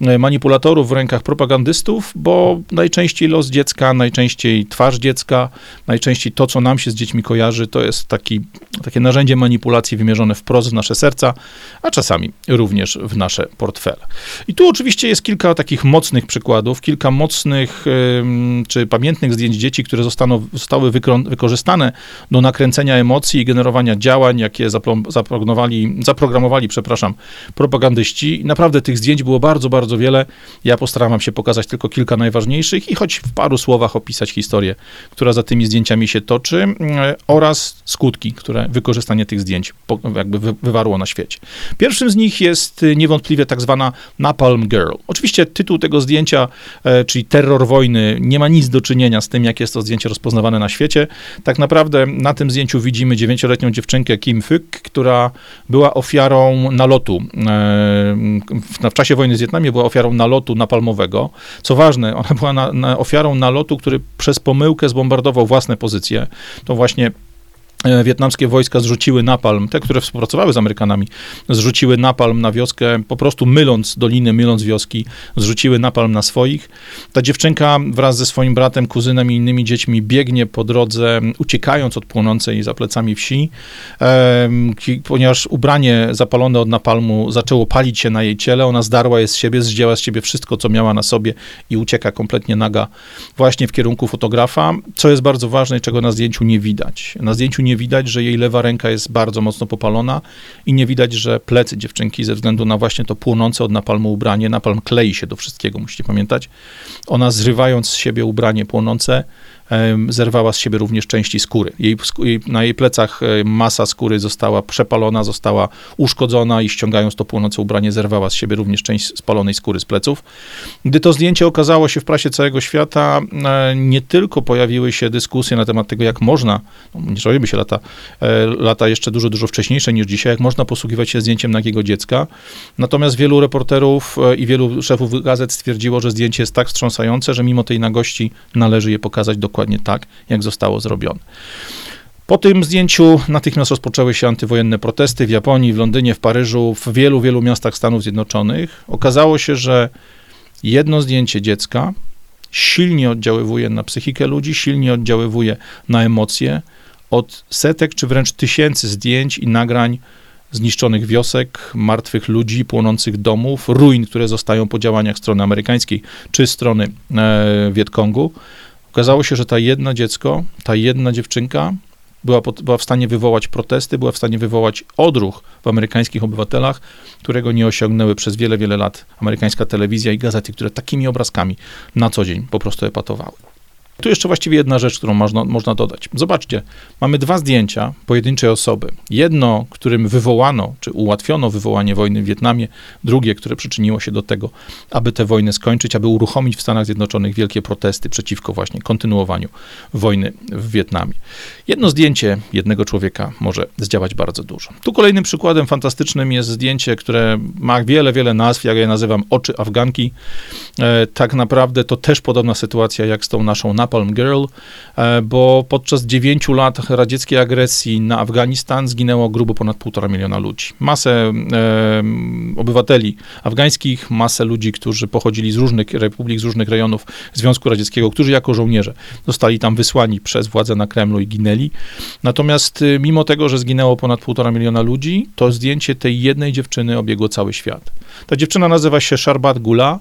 e, manipulatorów, w rękach propagandystów, bo najczęściej los dziecka, najczęściej twarz dziecka, najczęściej to, co nam się z dziećmi kojarzy, to jest taki, takie narzędzie manipulacji wymierzone wprost w nasze serca, a czasami również w nasze portfele. I tu oczywiście jest kilka takich mocnych przykładów, kilka mocnych czy pamiętnych zdjęć dzieci, które zostaną, zostały wykorzystane do nakręcenia emocji i generowania działań, jak jakie zaprogramowali, zaprogramowali, przepraszam, propagandyści. Naprawdę tych zdjęć było bardzo, bardzo wiele. Ja postaram się pokazać tylko kilka najważniejszych i choć w paru słowach opisać historię, która za tymi zdjęciami się toczy mm, oraz skutki, które wykorzystanie tych zdjęć jakby wywarło na świecie. Pierwszym z nich jest y, niewątpliwie tak zwana Napalm Girl. Oczywiście tytuł tego zdjęcia, e, czyli terror wojny, nie ma nic do czynienia z tym, jak jest to zdjęcie rozpoznawane na świecie. Tak naprawdę na tym zdjęciu widzimy dziewięcioletnią dziewczynkę Kim Która była ofiarą nalotu. E, w czasie wojny z Wietnamie była ofiarą nalotu napalmowego. Co ważne, ona była na, na ofiarą nalotu, który przez pomyłkę zbombardował własne pozycje. To właśnie wietnamskie wojska zrzuciły napalm, te, które współpracowały z Amerykanami, zrzuciły napalm na wioskę, po prostu myląc doliny, myląc wioski, zrzuciły napalm na swoich. Ta dziewczynka wraz ze swoim bratem, kuzynem i innymi dziećmi biegnie po drodze, uciekając od płonącej za plecami wsi, e, ponieważ ubranie zapalone od napalmu zaczęło palić się na jej ciele, ona zdarła je z siebie, zdjęła z siebie wszystko, co miała na sobie i ucieka kompletnie naga właśnie w kierunku fotografa, co jest bardzo ważne i czego na zdjęciu nie widać. Na zdjęciu nie widać, że jej lewa ręka jest bardzo mocno popalona i nie widać, że plecy dziewczynki ze względu na właśnie to płonące od napalmu ubranie, napalm klei się do wszystkiego, musicie pamiętać. Ona zrywając z siebie ubranie płonące, zerwała z siebie również części skóry. Jej, na jej plecach masa skóry została przepalona, została uszkodzona i ściągając to płonące ubranie, zerwała z siebie również część spalonej skóry z pleców. Gdy to zdjęcie okazało się w prasie całego świata, e, nie tylko pojawiły się dyskusje na temat tego, jak można, no nie czujemy się lata, e, lata jeszcze dużo, dużo wcześniejsze niż dzisiaj, jak można posługiwać się zdjęciem nagiego dziecka. Natomiast wielu reporterów e, i wielu szefów gazet stwierdziło, że zdjęcie jest tak wstrząsające, że mimo tej nagości należy je pokazać do dokładnie tak, jak zostało zrobione. Po tym zdjęciu natychmiast rozpoczęły się antywojenne protesty w Japonii, w Londynie, w Paryżu, w wielu, wielu miastach Stanów Zjednoczonych. Okazało się, że jedno zdjęcie dziecka silnie oddziaływuje na psychikę ludzi, silnie oddziaływuje na emocje. Od setek czy wręcz tysięcy zdjęć i nagrań zniszczonych wiosek, martwych ludzi, płonących domów, ruin, które zostają po działaniach strony amerykańskiej czy strony e, Wietkongu. Okazało się, że ta jedna dziecko, ta jedna dziewczynka była, była w stanie wywołać protesty, była w stanie wywołać odruch w amerykańskich obywatelach, którego nie osiągnęły przez wiele, wiele lat amerykańska telewizja i gazety, które takimi obrazkami na co dzień po prostu epatowały. Tu jeszcze właściwie jedna rzecz, którą można, można dodać. Zobaczcie, mamy dwa zdjęcia pojedynczej osoby. Jedno, którym wywołano, czy ułatwiono wywołanie wojny w Wietnamie, drugie, które przyczyniło się do tego, aby tę wojnę skończyć, aby uruchomić w Stanach Zjednoczonych wielkie protesty przeciwko właśnie kontynuowaniu wojny w Wietnamie. Jedno zdjęcie jednego człowieka może zdziałać bardzo dużo. Tu kolejnym przykładem fantastycznym jest zdjęcie, które ma wiele, wiele nazw, jak ja je nazywam oczy Afganki. E, tak naprawdę to też podobna sytuacja jak z tą naszą Napalm Girl, e, bo podczas dziewięciu lat radzieckiej agresji na Afganistan zginęło grubo ponad półtora miliona ludzi. Masę e, obywateli afgańskich, masę ludzi, którzy pochodzili z różnych republik, z różnych rejonów Związku Radzieckiego, którzy jako żołnierze zostali tam wysłani przez władze na Kremlu i ginęli. Natomiast y, mimo tego, że zginęło ponad półtora miliona ludzi, to zdjęcie tej jednej dziewczyny obiegło cały świat. Ta dziewczyna nazywa się Sharbat Gula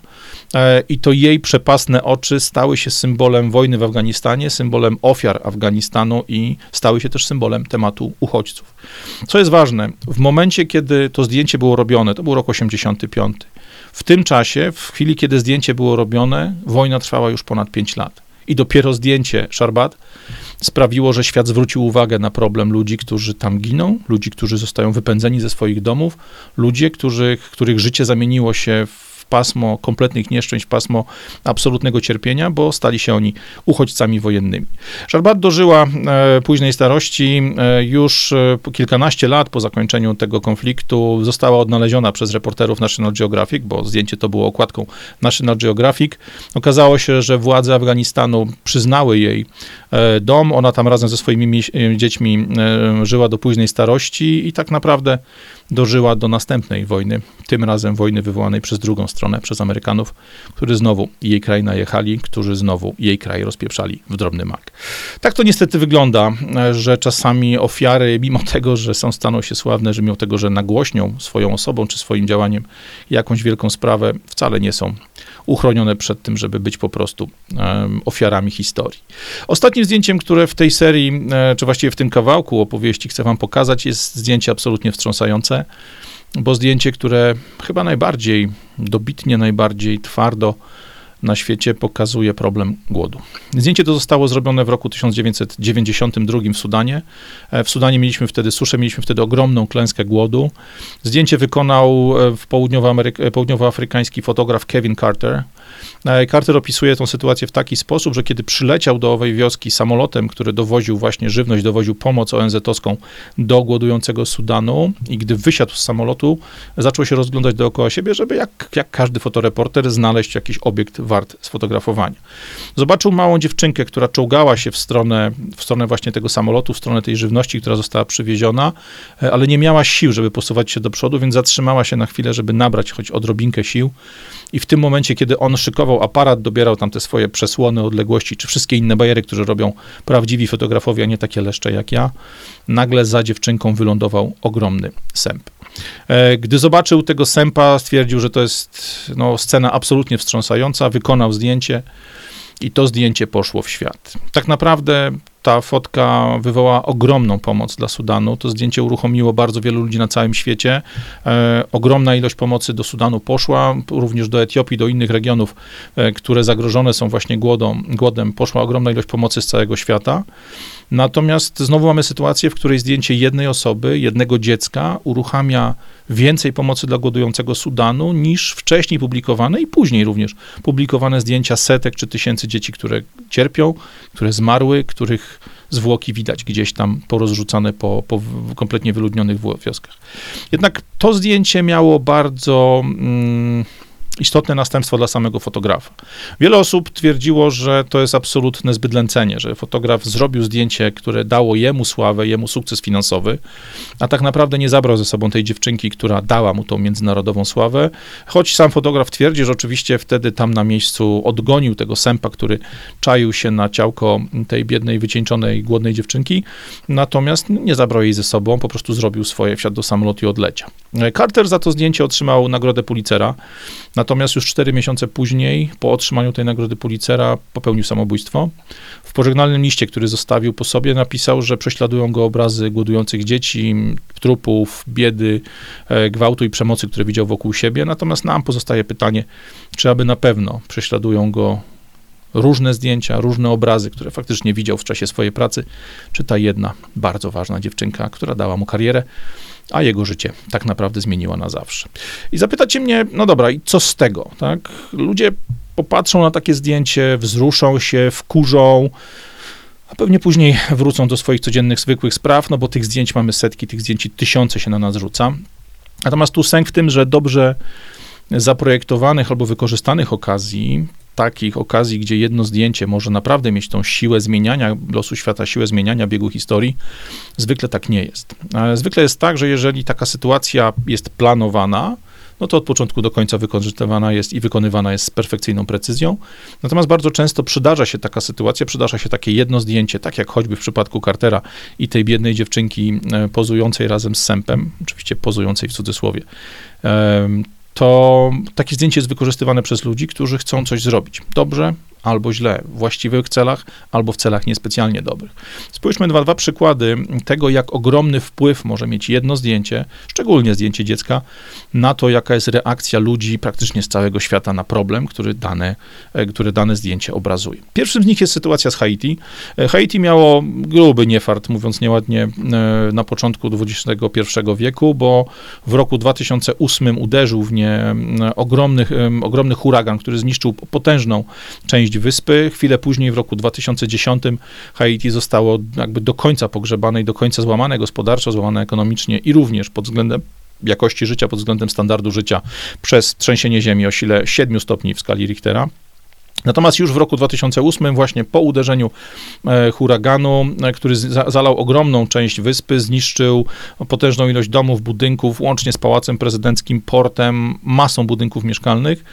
e, i to jej przepasne oczy stały się symbolem wojny w Afganistanie, symbolem ofiar Afganistanu i stały się też symbolem tematu uchodźców. Co jest ważne, w momencie, kiedy to zdjęcie było robione, to był rok 85, w tym czasie, w chwili, kiedy zdjęcie było robione, wojna trwała już ponad 5 lat. I dopiero zdjęcie Szarbat sprawiło, że świat zwrócił uwagę na problem ludzi, którzy tam giną, ludzi, którzy zostają wypędzeni ze swoich domów, ludzie, których, których życie zamieniło się w pasmo kompletnych nieszczęść, pasmo absolutnego cierpienia, bo stali się oni uchodźcami wojennymi. Szarbat dożyła e, późnej starości, e, już e, kilkanaście lat po zakończeniu tego konfliktu została odnaleziona przez reporterów National Geographic, bo zdjęcie to było okładką National Geographic. Okazało się, że władze Afganistanu przyznały jej dom, ona tam razem ze swoimi dziećmi żyła do późnej starości i tak naprawdę dożyła do następnej wojny, tym razem wojny wywołanej przez drugą stronę, przez Amerykanów, którzy znowu jej kraj najechali, którzy znowu jej kraj rozpieprzali w drobny mak. Tak to niestety wygląda, że czasami ofiary, mimo tego, że są staną się sławne, że mimo tego, że nagłośnią swoją osobą czy swoim działaniem jakąś wielką sprawę, wcale nie są uchronione przed tym, żeby być po prostu um, ofiarami historii. Ostatnim zdjęciem, które w tej serii, e, czy właściwie w tym kawałku opowieści chcę wam pokazać, jest zdjęcie absolutnie wstrząsające, bo zdjęcie, które chyba najbardziej dobitnie, najbardziej twardo na świecie pokazuje problem głodu. Zdjęcie to zostało zrobione w roku 1992 w Sudanie. E, w Sudanie mieliśmy wtedy suszę, mieliśmy wtedy ogromną klęskę głodu. Zdjęcie wykonał e, w południowoameryk- południowoafrykański fotograf Kevin Carter. E, Carter opisuje tę sytuację w taki sposób, że kiedy przyleciał do owej wioski samolotem, który dowoził właśnie żywność, dowoził pomoc ONZ-owską do głodującego Sudanu i gdy wysiadł z samolotu, zaczął się rozglądać dookoła siebie, żeby jak, jak każdy fotoreporter znaleźć jakiś obiekt wart sfotografowania. Zobaczył małą dziewczynkę, która czołgała się w stronę, w stronę właśnie tego samolotu, w stronę tej żywności, która została przywieziona, e, ale nie miała sił, żeby posuwać się do przodu, więc zatrzymała się na chwilę, żeby nabrać choć odrobinkę sił. I w tym momencie, kiedy on szykował aparat, dobierał tam te swoje przesłony odległości, czy wszystkie inne bajery, które robią prawdziwi fotografowie, a nie takie leszcze jak ja, nagle za dziewczynką wylądował ogromny sęp. E, gdy zobaczył tego sępa, stwierdził, że to jest no, scena absolutnie wstrząsająca, wykonał zdjęcie i to zdjęcie poszło w świat. Tak naprawdę ta fotka wywołała ogromną pomoc dla Sudanu. To zdjęcie uruchomiło bardzo wielu ludzi na całym świecie. E, ogromna ilość pomocy do Sudanu poszła, również do Etiopii, do innych regionów, e, które zagrożone są właśnie głodą, głodem. Poszła ogromna ilość pomocy z całego świata. Natomiast znowu mamy sytuację, w której zdjęcie jednej osoby, jednego dziecka uruchamia więcej pomocy dla głodującego Sudanu niż wcześniej publikowane i później również publikowane zdjęcia setek czy tysięcy dzieci, które cierpią, które zmarły, których zwłoki widać gdzieś tam porozrzucane po, po kompletnie wyludnionych wioskach. Jednak to zdjęcie miało bardzo mm, istotne następstwo dla samego fotografa. Wiele osób twierdziło, że to jest absolutne zbydlęcenie, że fotograf zrobił zdjęcie, które dało jemu sławę, jemu sukces finansowy, a tak naprawdę nie zabrał ze sobą tej dziewczynki, która dała mu tą międzynarodową sławę, choć sam fotograf twierdzi, że oczywiście wtedy tam na miejscu odgonił tego sępa, który czaił się na ciałko tej biednej, wycieńczonej, głodnej dziewczynki, natomiast nie zabrał jej ze sobą, po prostu zrobił swoje, wsiadł do samolotu i odleciał. Carter za to zdjęcie otrzymał nagrodę Pulitzera, Natomiast już cztery miesiące później, po otrzymaniu tej nagrody Pulitzera, popełnił samobójstwo. W pożegnalnym liście, który zostawił po sobie, napisał, że prześladują go obrazy głodujących dzieci, trupów, biedy, e, gwałtu i przemocy, które widział wokół siebie. Natomiast nam pozostaje pytanie, czy aby na pewno prześladują go różne zdjęcia, różne obrazy, które faktycznie widział w czasie swojej pracy, czy ta jedna bardzo ważna dziewczynka, która dała mu karierę, a jego życie tak naprawdę zmieniła na zawsze. I zapytacie mnie, no dobra, i co z tego, tak? Ludzie popatrzą na takie zdjęcie, wzruszą się, wkurzą, a pewnie później wrócą do swoich codziennych, zwykłych spraw, no bo tych zdjęć mamy setki, tych zdjęć tysiące się na nas rzuca. Natomiast tu sęk w tym, że dobrze zaprojektowanych albo wykorzystanych okazji takich okazji, gdzie jedno zdjęcie może naprawdę mieć tą siłę zmieniania losu świata, siłę zmieniania biegu historii, zwykle tak nie jest. Zwykle jest tak, że jeżeli taka sytuacja jest planowana, no to od początku do końca wykorzystywana jest i wykonywana jest z perfekcyjną precyzją. Natomiast bardzo często przydarza się taka sytuacja, przydarza się takie jedno zdjęcie, tak jak choćby w przypadku Cartera i tej biednej dziewczynki e, pozującej razem z sępem, oczywiście pozującej w cudzysłowie to takie zdjęcie jest wykorzystywane przez ludzi, którzy chcą coś zrobić. Dobrze, albo źle, w właściwych celach, albo w celach niespecjalnie dobrych. Spójrzmy dwa, dwa przykłady tego, jak ogromny wpływ może mieć jedno zdjęcie, szczególnie zdjęcie dziecka, na to, jaka jest reakcja ludzi praktycznie z całego świata na problem, który dane, e, który dane zdjęcie obrazuje. Pierwszym z nich jest sytuacja z Haiti. E, Haiti miało gruby niefart, mówiąc nieładnie, e, na początku XXI wieku, bo w roku 2008 uderzył w nie ogromny, ogromny huragan, który zniszczył potężną część wyspy. Chwilę później, w roku 2010, Haiti zostało jakby do końca pogrzebane i do końca złamane gospodarczo, złamane ekonomicznie i również pod względem jakości życia, pod względem standardu życia przez trzęsienie ziemi o sile 7 stopni w skali Richtera. Natomiast już w roku 2008, właśnie po uderzeniu e, huraganu, e, który zalał ogromną część wyspy, zniszczył potężną ilość domów, budynków, łącznie z pałacem prezydenckim, portem, masą budynków mieszkalnych.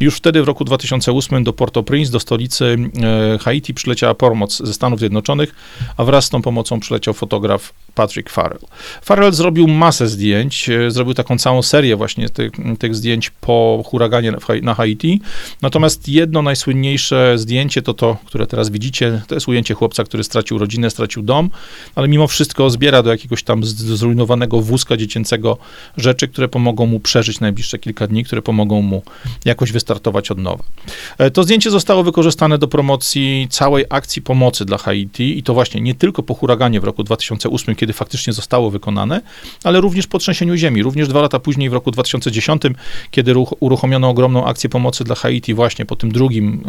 Już wtedy, w roku 2008, do Port-au-Prince, do stolicy e, Haiti, przyleciała pomoc ze Stanów Zjednoczonych, a wraz z tą pomocą przyleciał fotograf Patrick Farrell. Farrell zrobił masę zdjęć, zrobił taką całą serię właśnie tych, tych zdjęć po huraganie na Haiti. Natomiast jedno najsłynniejsze najsłynniejsze zdjęcie to to, które teraz widzicie. To jest ujęcie chłopca, który stracił rodzinę, stracił dom, ale mimo wszystko zbiera do jakiegoś tam zrujnowanego wózka dziecięcego rzeczy, które pomogą mu przeżyć najbliższe kilka dni, które pomogą mu jakoś wystartować od nowa. E, to zdjęcie zostało wykorzystane do promocji całej akcji pomocy dla Haiti i to właśnie nie tylko po huraganie w roku 2008, kiedy faktycznie zostało wykonane, ale również po trzęsieniu ziemi. Również dwa lata później, w roku 2010, kiedy uruchomiono ogromną akcję pomocy dla Haiti właśnie po tym drugim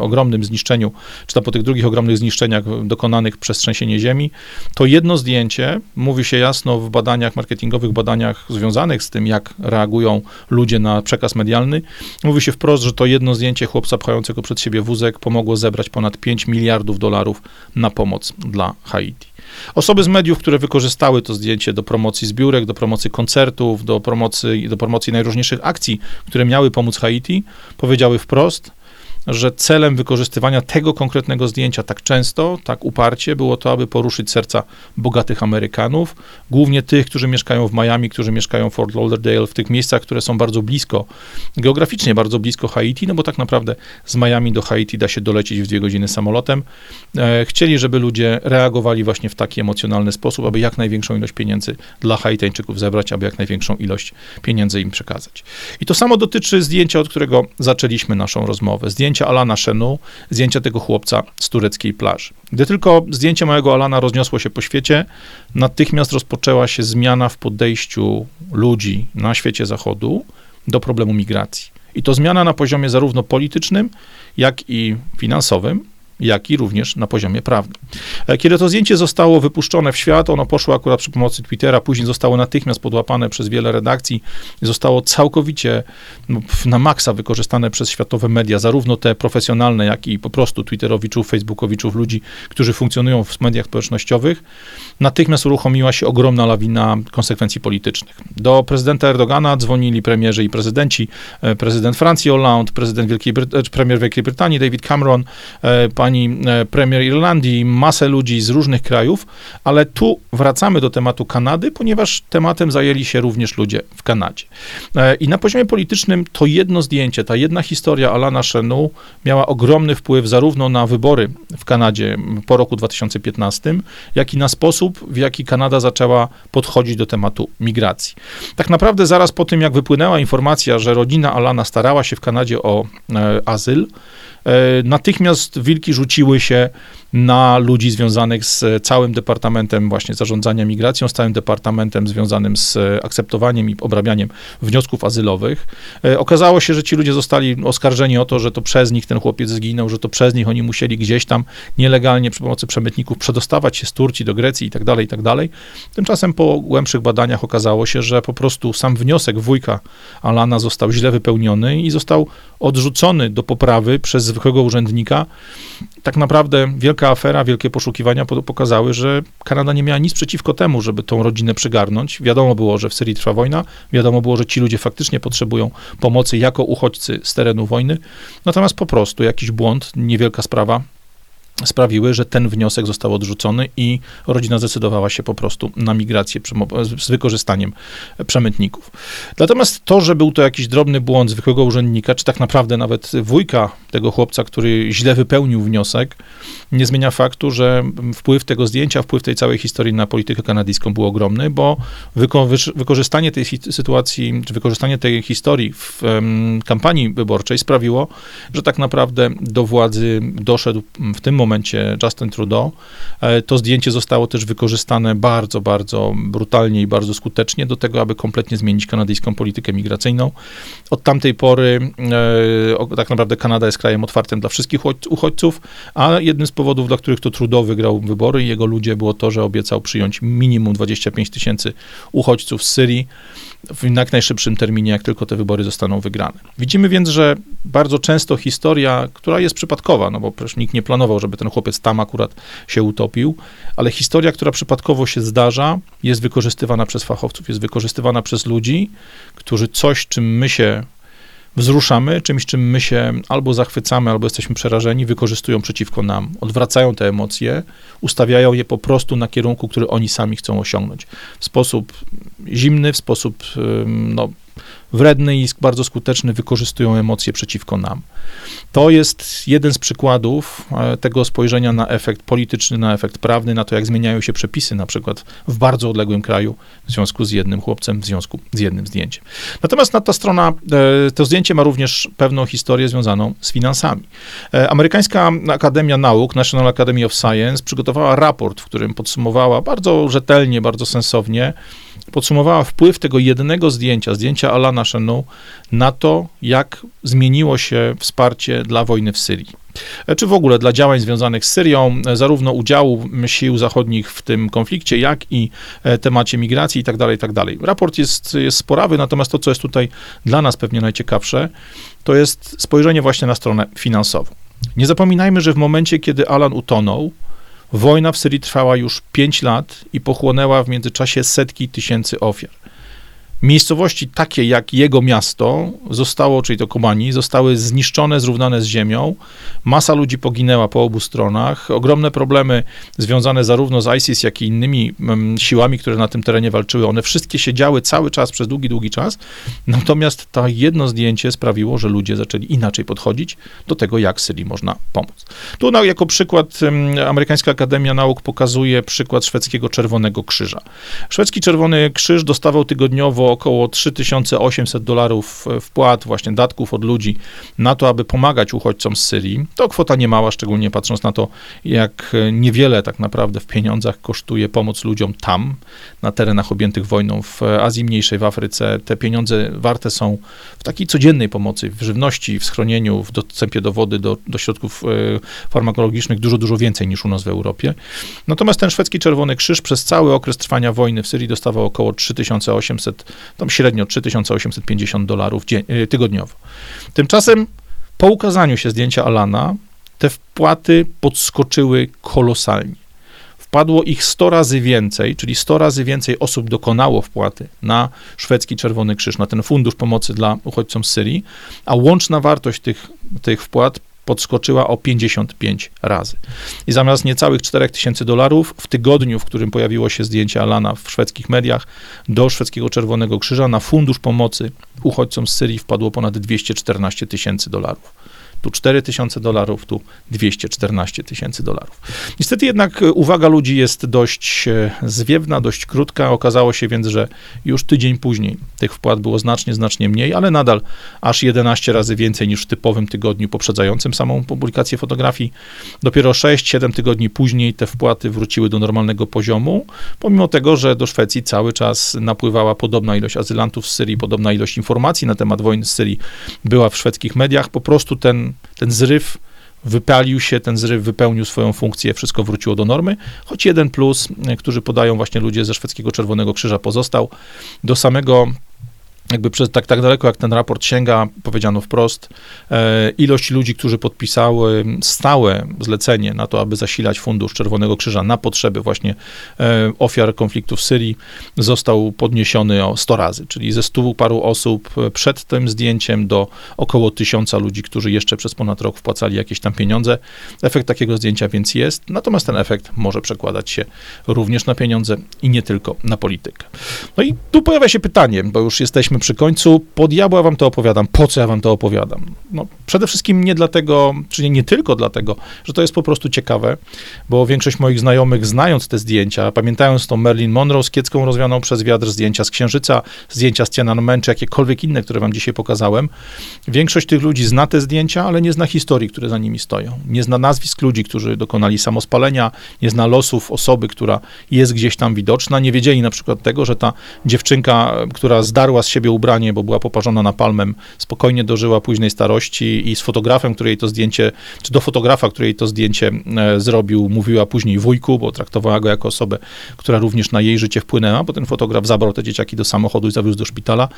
ogromnym zniszczeniu, czy tam po tych drugich ogromnych zniszczeniach dokonanych przez trzęsienie ziemi, to jedno zdjęcie, mówi się jasno w badaniach marketingowych, badaniach związanych z tym, jak reagują ludzie na przekaz medialny, mówi się wprost, że to jedno zdjęcie chłopca pchającego przed siebie wózek pomogło zebrać ponad 5 miliardów dolarów na pomoc dla Haiti. Osoby z mediów, które wykorzystały to zdjęcie do promocji zbiórek, do promocji koncertów, do promocji, do promocji najróżniejszych akcji, które miały pomóc Haiti, powiedziały wprost, że celem wykorzystywania tego konkretnego zdjęcia tak często, tak uparcie było to, aby poruszyć serca bogatych Amerykanów, głównie tych, którzy mieszkają w Miami, którzy mieszkają w Fort Lauderdale, w tych miejscach, które są bardzo blisko, geograficznie bardzo blisko Haiti, no bo tak naprawdę z Miami do Haiti da się dolecieć w dwie godziny samolotem. E, chcieli, żeby ludzie reagowali właśnie w taki emocjonalny sposób, aby jak największą ilość pieniędzy dla Haitańczyków zebrać, aby jak największą ilość pieniędzy im przekazać. I to samo dotyczy zdjęcia, od którego zaczęliśmy naszą rozmowę. Zdjęcia zdjęcia Alana Shenu, zdjęcia tego chłopca z tureckiej plaży. Gdy tylko zdjęcie małego Alana rozniosło się po świecie, natychmiast rozpoczęła się zmiana w podejściu ludzi na świecie zachodu do problemu migracji. I to zmiana na poziomie zarówno politycznym, jak i finansowym, jak i również na poziomie prawnym. E, kiedy to zdjęcie zostało wypuszczone w świat, ono poszło akurat przy pomocy Twittera, później zostało natychmiast podłapane przez wiele redakcji zostało całkowicie no, na maksa wykorzystane przez światowe media, zarówno te profesjonalne, jak i po prostu Twitterowiczów, Facebookowiczów, ludzi, którzy funkcjonują w mediach społecznościowych. Natychmiast uruchomiła się ogromna lawina konsekwencji politycznych. Do prezydenta Erdogana dzwonili premierzy i prezydenci, e, prezydent Francji Hollande, prezydent Wielkiej Brytanii, premier Wielkiej Brytanii David Cameron, pan pani e, premier Irlandii, masę ludzi z różnych krajów, ale tu wracamy do tematu Kanady, ponieważ tematem zajęli się również ludzie w Kanadzie. E, I na poziomie politycznym to jedno zdjęcie, ta jedna historia Alana Chenu miała ogromny wpływ zarówno na wybory w Kanadzie po roku 2015, jak i na sposób, w jaki Kanada zaczęła podchodzić do tematu migracji. Tak naprawdę zaraz po tym, jak wypłynęła informacja, że rodzina Alana starała się w Kanadzie o e, azyl, natychmiast wilki rzuciły się na ludzi związanych z całym departamentem właśnie zarządzania migracją, z całym departamentem związanym z akceptowaniem i obrabianiem wniosków azylowych. E, okazało się, że ci ludzie zostali oskarżeni o to, że to przez nich ten chłopiec zginął, że to przez nich oni musieli gdzieś tam nielegalnie przy pomocy przemytników przedostawać się z Turcji do Grecji i tak dalej, i tak dalej. Tymczasem po głębszych badaniach okazało się, że po prostu sam wniosek wujka Alana został źle wypełniony i został odrzucony do poprawy przez zwykłego urzędnika. Tak naprawdę wielka afera, wielkie poszukiwania pokazały, że Kanada nie miała nic przeciwko temu, żeby tą rodzinę przygarnąć. Wiadomo było, że w Syrii trwa wojna, wiadomo było, że ci ludzie faktycznie potrzebują pomocy jako uchodźcy z terenu wojny. Natomiast po prostu jakiś błąd, niewielka sprawa, sprawiły, że ten wniosek został odrzucony i rodzina zdecydowała się po prostu na migrację z wykorzystaniem przemytników. Natomiast to, że był to jakiś drobny błąd zwykłego urzędnika, czy tak naprawdę nawet wujka tego chłopca, który źle wypełnił wniosek, nie zmienia faktu, że wpływ tego zdjęcia, wpływ tej całej historii na politykę kanadyjską był ogromny, bo wyko wykorzystanie tej sytuacji, czy wykorzystanie tej historii w kampanii wyborczej sprawiło, że tak naprawdę do władzy doszedł w tym momencie momencie Justin Trudeau. E, to zdjęcie zostało też wykorzystane bardzo, bardzo brutalnie i bardzo skutecznie do tego, aby kompletnie zmienić kanadyjską politykę migracyjną. Od tamtej pory e, tak naprawdę Kanada jest krajem otwartym dla wszystkich uchodźców, a jednym z powodów, dla których to Trudeau wygrał wybory i jego ludzie było to, że obiecał przyjąć minimum 25 tysięcy uchodźców z Syrii w jak najszybszym terminie, jak tylko te wybory zostaną wygrane. Widzimy więc, że bardzo często historia, która jest przypadkowa, no bo przecież nikt nie planował, żeby ten chłopiec tam akurat się utopił, ale historia, która przypadkowo się zdarza, jest wykorzystywana przez fachowców, jest wykorzystywana przez ludzi, którzy coś, czym my się wzruszamy, czymś, czym my się albo zachwycamy, albo jesteśmy przerażeni, wykorzystują przeciwko nam, odwracają te emocje, ustawiają je po prostu na kierunku, który oni sami chcą osiągnąć. W sposób zimny, w sposób no, wredny i bardzo skuteczny wykorzystują emocje przeciwko nam. To jest jeden z przykładów e, tego spojrzenia na efekt polityczny, na efekt prawny, na to, jak zmieniają się przepisy, na przykład w bardzo odległym kraju, w związku z jednym chłopcem, w związku z jednym zdjęciem. Natomiast na ta strona, e, to zdjęcie ma również pewną historię związaną z finansami. E, amerykańska Akademia Nauk, National Academy of Science, przygotowała raport, w którym podsumowała bardzo rzetelnie, bardzo sensownie, podsumowała wpływ tego jednego zdjęcia, zdjęcia Alana Shannon, na to, jak zmieniło się wsparcie dla wojny w Syrii. E, czy w ogóle dla działań związanych z Syrią, e, zarówno udziału sił zachodnich w tym konflikcie, jak i e, temacie migracji itd., tak itd. Tak Raport jest, jest sporawy, natomiast to, co jest tutaj dla nas pewnie najciekawsze, to jest spojrzenie właśnie na stronę finansową. Nie zapominajmy, że w momencie, kiedy Alan utonął, Wojna w Syrii trwała już 5 lat i pochłonęła w międzyczasie setki tysięcy ofiar. Miejscowości takie jak jego miasto zostało, czyli to Kobani, zostały zniszczone, zrównane z ziemią. Masa ludzi poginęła po obu stronach. Ogromne problemy związane zarówno z ISIS, jak i innymi um, siłami, które na tym terenie walczyły. One wszystkie się działy cały czas, przez długi, długi czas. Natomiast to jedno zdjęcie sprawiło, że ludzie zaczęli inaczej podchodzić do tego, jak Syrii można pomóc. Tu no, jako przykład um, Amerykańska Akademia Nauk pokazuje przykład szwedzkiego Czerwonego Krzyża. Szwedzki Czerwony Krzyż dostawał tygodniowo około 3800 dolarów e, wpłat, właśnie datków od ludzi na to, aby pomagać uchodźcom z Syrii. To kwota niemała, szczególnie patrząc na to, jak e, niewiele tak naprawdę w pieniądzach kosztuje pomoc ludziom tam, na terenach objętych wojną w Azji Mniejszej, w Afryce. Te pieniądze warte są w takiej codziennej pomocy, w żywności, w schronieniu, w dostępie do wody, do, do środków e, farmakologicznych dużo, dużo więcej niż u nas w Europie. Natomiast ten szwedzki Czerwony Krzyż przez cały okres trwania wojny w Syrii dostawał około 3800 tam średnio 3850 dolarów y, tygodniowo. Tymczasem po ukazaniu się zdjęcia Alana, te wpłaty podskoczyły kolosalnie. Wpadło ich 100 razy więcej, czyli 100 razy więcej osób dokonało wpłaty na szwedzki Czerwony Krzyż, na ten fundusz pomocy dla uchodźcom z Syrii, a łączna wartość tych, tych wpłat podskoczyła o 55 razy. I zamiast niecałych 4000 dolarów w tygodniu, w którym pojawiło się zdjęcie Alana w szwedzkich mediach, do szwedzkiego Czerwonego Krzyża na fundusz pomocy uchodźcom z Syrii wpadło ponad 214 tysięcy dolarów. Tu 4 tysiące dolarów, tu 214 tysięcy dolarów. Niestety jednak e, uwaga ludzi jest dość e, zwiewna, dość krótka. Okazało się więc, że już tydzień później tych wpłat było znacznie, znacznie mniej, ale nadal aż 11 razy więcej niż w typowym tygodniu poprzedzającym samą publikację fotografii. Dopiero 6-7 tygodni później te wpłaty wróciły do normalnego poziomu, pomimo tego, że do Szwecji cały czas napływała podobna ilość azylantów z Syrii, podobna ilość informacji na temat wojny z Syrii była w szwedzkich mediach. Po prostu ten ten, zryw wypalił się, ten zryw wypełnił swoją funkcję, wszystko wróciło do normy, choć jeden plus, którzy podają właśnie ludzie ze szwedzkiego Czerwonego Krzyża pozostał. Do samego jakby przez tak, tak daleko, jak ten raport sięga, powiedziano wprost, e, ilość ludzi, którzy podpisały stałe zlecenie na to, aby zasilać Fundusz Czerwonego Krzyża na potrzeby właśnie e, ofiar konfliktu w Syrii, został podniesiony o 100 razy, czyli ze stu paru osób przed tym zdjęciem do około tysiąca ludzi, którzy jeszcze przez ponad rok wpłacali jakieś tam pieniądze. Efekt takiego zdjęcia więc jest, natomiast ten efekt może przekładać się również na pieniądze i nie tylko na politykę. No i tu pojawia się pytanie, bo już jesteśmy przy końcu, po diabła wam to opowiadam, po co ja wam to opowiadam? No, przede wszystkim nie dlatego, czy nie tylko dlatego, że to jest po prostu ciekawe, bo większość moich znajomych, znając te zdjęcia, pamiętając tą Marilyn Monroe z kiecką rozwianą przez wiatr, zdjęcia z Księżyca, zdjęcia z Tiananmen, czy jakiekolwiek inne, które wam dzisiaj pokazałem, większość tych ludzi zna te zdjęcia, ale nie zna historii, które za nimi stoją. Nie zna nazwisk ludzi, którzy dokonali samospalenia, nie zna losów osoby, która jest gdzieś tam widoczna, nie wiedzieli na przykład tego, że ta dziewczynka, która zdarła z siebie ubranie, bo była poparzona napalmem, spokojnie dożyła późnej starości i z fotografem, który jej to zdjęcie, czy do fotografa, który jej to zdjęcie e, zrobił, mówiła później wujku, bo traktowała go jako osobę, która również na jej życie wpłynęła, bo ten fotograf zabrał te dzieciaki do samochodu i zawiózł do szpitala.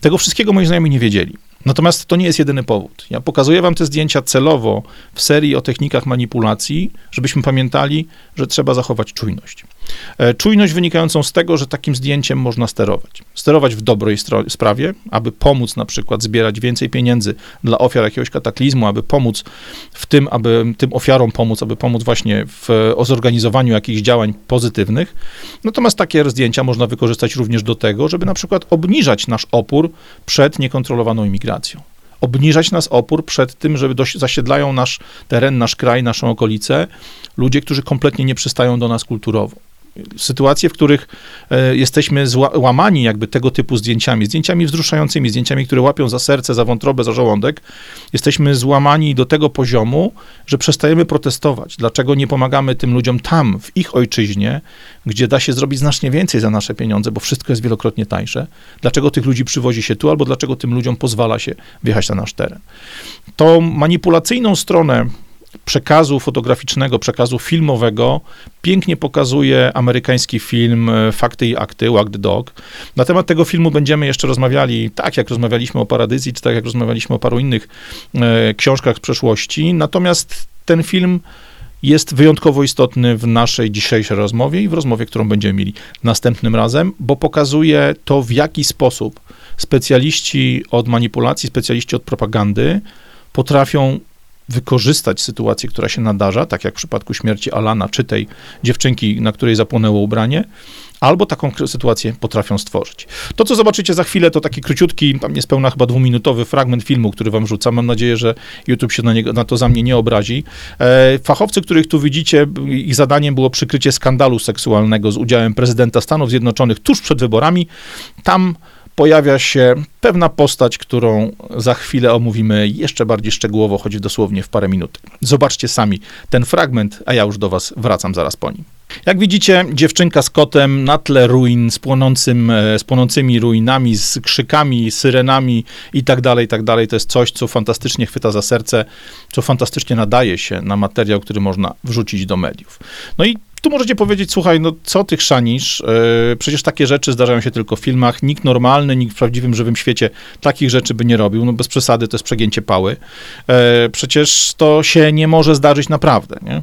Tego wszystkiego moi znajomi nie wiedzieli. Natomiast to nie jest jedyny powód. Ja pokazuję wam te zdjęcia celowo w serii o technikach manipulacji, żebyśmy pamiętali, że trzeba zachować czujność. E, czujność wynikającą z tego, że takim zdjęciem można sterować. Sterować w dobrej sprawie, aby pomóc na przykład zbierać więcej pieniędzy dla ofiar jakiegoś kataklizmu, aby pomóc w tym, aby tym ofiarom pomóc, aby pomóc właśnie w zorganizowaniu jakichś działań pozytywnych. Natomiast takie zdjęcia można wykorzystać również do tego, żeby na przykład obniżać nasz opór przed niekontrolowaną imigracją obniżać nas opór przed tym, że zasiedlają nasz teren, nasz kraj, naszą okolicę ludzie, którzy kompletnie nie przystają do nas kulturowo sytuacje, w których e, jesteśmy łamani jakby tego typu zdjęciami, zdjęciami wzruszającymi, zdjęciami, które łapią za serce, za wątrobę, za żołądek, jesteśmy złamani do tego poziomu, że przestajemy protestować. Dlaczego nie pomagamy tym ludziom tam, w ich ojczyźnie, gdzie da się zrobić znacznie więcej za nasze pieniądze, bo wszystko jest wielokrotnie tańsze? Dlaczego tych ludzi przywozi się tu, albo dlaczego tym ludziom pozwala się wjechać na nasz teren? Tą manipulacyjną stronę przekazu fotograficznego, przekazu filmowego pięknie pokazuje amerykański film e, Fakty i Akty, Walk the Dog. Na temat tego filmu będziemy jeszcze rozmawiali, tak jak rozmawialiśmy o Paradyzji, czy tak jak rozmawialiśmy o paru innych e, książkach z przeszłości. Natomiast ten film jest wyjątkowo istotny w naszej dzisiejszej rozmowie i w rozmowie, którą będziemy mieli następnym razem, bo pokazuje to, w jaki sposób specjaliści od manipulacji, specjaliści od propagandy potrafią wykorzystać sytuację, która się nadarza, tak jak w przypadku śmierci Alana, czy tej dziewczynki, na której zapłonęło ubranie, albo taką sytuację potrafią stworzyć. To, co zobaczycie za chwilę, to taki króciutki, tam niespełna chyba dwuminutowy fragment filmu, który wam rzucam. Mam nadzieję, że YouTube się na, niego, na to za mnie nie obrazi. E, fachowcy, których tu widzicie, ich zadaniem było przykrycie skandalu seksualnego z udziałem prezydenta Stanów Zjednoczonych tuż przed wyborami. Tam pojawia się pewna postać, którą za chwilę omówimy jeszcze bardziej szczegółowo, choć dosłownie w parę minut. Zobaczcie sami ten fragment, a ja już do Was wracam zaraz po nim. Jak widzicie, dziewczynka z kotem na tle ruin, z, płonącym, e, z płonącymi ruinami, z krzykami, syrenami i tak dalej, tak dalej. To jest coś, co fantastycznie chwyta za serce, co fantastycznie nadaje się na materiał, który można wrzucić do mediów. No i tu możecie powiedzieć, słuchaj, no co ty chrzanisz? Yy, przecież takie rzeczy zdarzają się tylko w filmach. Nikt normalny, nikt w prawdziwym, żywym świecie takich rzeczy by nie robił. No bez przesady to jest przegięcie pały. Yy, przecież to się nie może zdarzyć naprawdę, nie?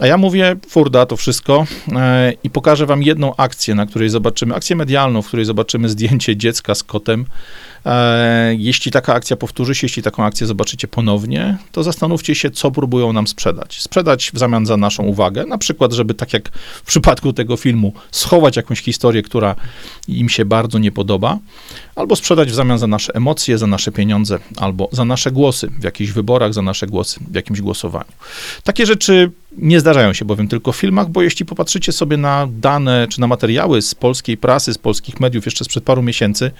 A ja mówię, furda, to wszystko yy, i pokażę wam jedną akcję, na której zobaczymy, akcję medialną, w której zobaczymy zdjęcie dziecka z kotem, E, jeśli taka akcja powtórzy się, jeśli taką akcję zobaczycie ponownie, to zastanówcie się, co próbują nam sprzedać. Sprzedać w zamian za naszą uwagę, na przykład, żeby tak jak w przypadku tego filmu, schować jakąś historię, która im się bardzo nie podoba, albo sprzedać w zamian za nasze emocje, za nasze pieniądze, albo za nasze głosy w jakichś wyborach, za nasze głosy w jakimś głosowaniu. Takie rzeczy nie zdarzają się bowiem tylko w filmach, bo jeśli popatrzycie sobie na dane czy na materiały z polskiej prasy, z polskich mediów jeszcze sprzed paru miesięcy,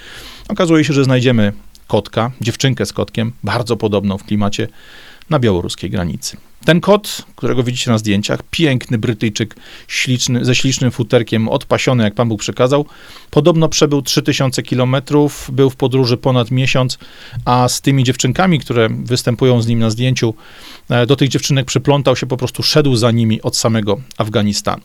okazuje się, że znajdziemy kotka, dziewczynkę z kotkiem, bardzo podobną w klimacie, na białoruskiej granicy. Ten kot, którego widzicie na zdjęciach, piękny Brytyjczyk śliczny, ze ślicznym futerkiem, odpasiony, jak Pan Bóg przekazał, podobno przebył 3000 kilometrów, był w podróży ponad miesiąc, a z tymi dziewczynkami, które występują z nim na zdjęciu, e, do tych dziewczynek przyplątał się, po prostu szedł za nimi od samego Afganistanu.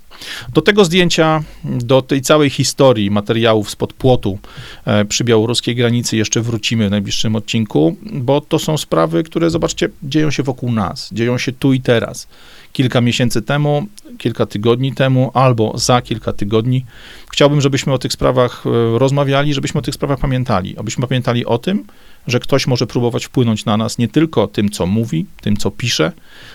Do tego zdjęcia, do tej całej historii materiałów spod płotu e, przy białoruskiej granicy jeszcze wrócimy w najbliższym odcinku, bo to są sprawy, które, zobaczcie, dzieją się wokół nas, dzieją się tu i teraz. Kilka miesięcy temu, kilka tygodni temu, albo za kilka tygodni. Chciałbym, żebyśmy o tych sprawach e, rozmawiali, żebyśmy o tych sprawach pamiętali. Abyśmy pamiętali o tym, że ktoś może próbować wpłynąć na nas nie tylko tym, co mówi, tym, co pisze,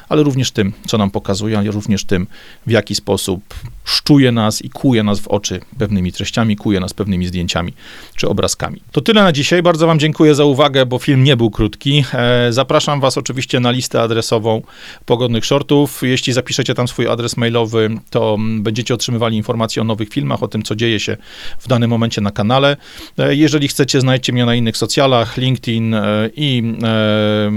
ale również tym, co nam pokazuje, ale również tym, w jaki sposób szczuje nas i kuje nas w oczy pewnymi treściami, kuje nas pewnymi zdjęciami czy obrazkami. To tyle na dzisiaj. Bardzo Wam dziękuję za uwagę, bo film nie był krótki. E, zapraszam Was oczywiście na listę adresową pogodnych shortów. Jeśli zapiszecie tam swój adres mailowy, to będziecie otrzymywali informacje o nowych filmach, o tym, co dzieje się w danym momencie na kanale. E, jeżeli chcecie, znajdźcie mnie na innych socjalach, LinkedIn e, i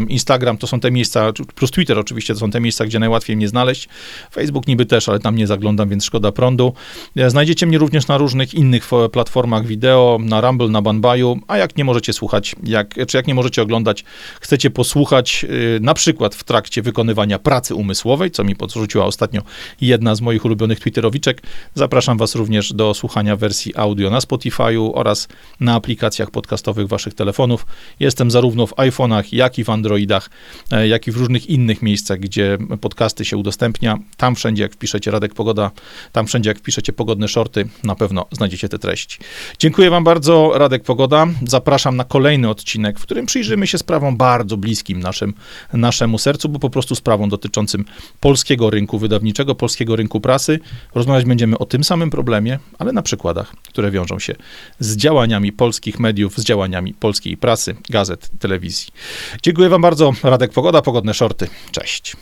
Instagram to są te miejsca, plus Twitter oczywiście, to są te miejsca, gdzie najłatwiej mnie znaleźć. Facebook niby też, ale tam nie zaglądam, więc szkoda prądu. E, znajdziecie mnie również na różnych innych platformach wideo, na Rumble, na Banbaju, a jak nie możecie słuchać, jak, czy jak nie możecie oglądać, chcecie posłuchać na przykład w trakcie wykonywania pracy umysłowej, co mi podrzuciła ostatnio jedna z moich ulubionych twitterowiczek, zapraszam was również do słuchania wersji audio na Spotify'u oraz na aplikacjach podcastowych waszych telefonów. Jestem zarówno w iPhone'ach, jak i w Androidach, e, jak i w różnych innych miejscach, gdzie podcasty się udostępnia. Tam wszędzie, jak wpiszecie Radek Pogoda, tam wszędzie, jak wpiszecie pogodne shorty, na pewno znajdziecie te treści. Dziękuję Wam bardzo, Radek Pogoda. Zapraszam na kolejny odcinek, w którym przyjrzymy się sprawom bardzo bliskim naszym, naszemu sercu, bo po prostu sprawą dotyczącym polskiego rynku wydawniczego, polskiego rynku prasy. Rozmawiać będziemy o tym samym problemie, ale na przykładach, które wiążą się z działaniami polskich mediów, z działaniami polskiej prasy, gazet, telewizji. Dziękuję Wam bardzo. Radek Pogoda, Pogodne Shorty. Cześć.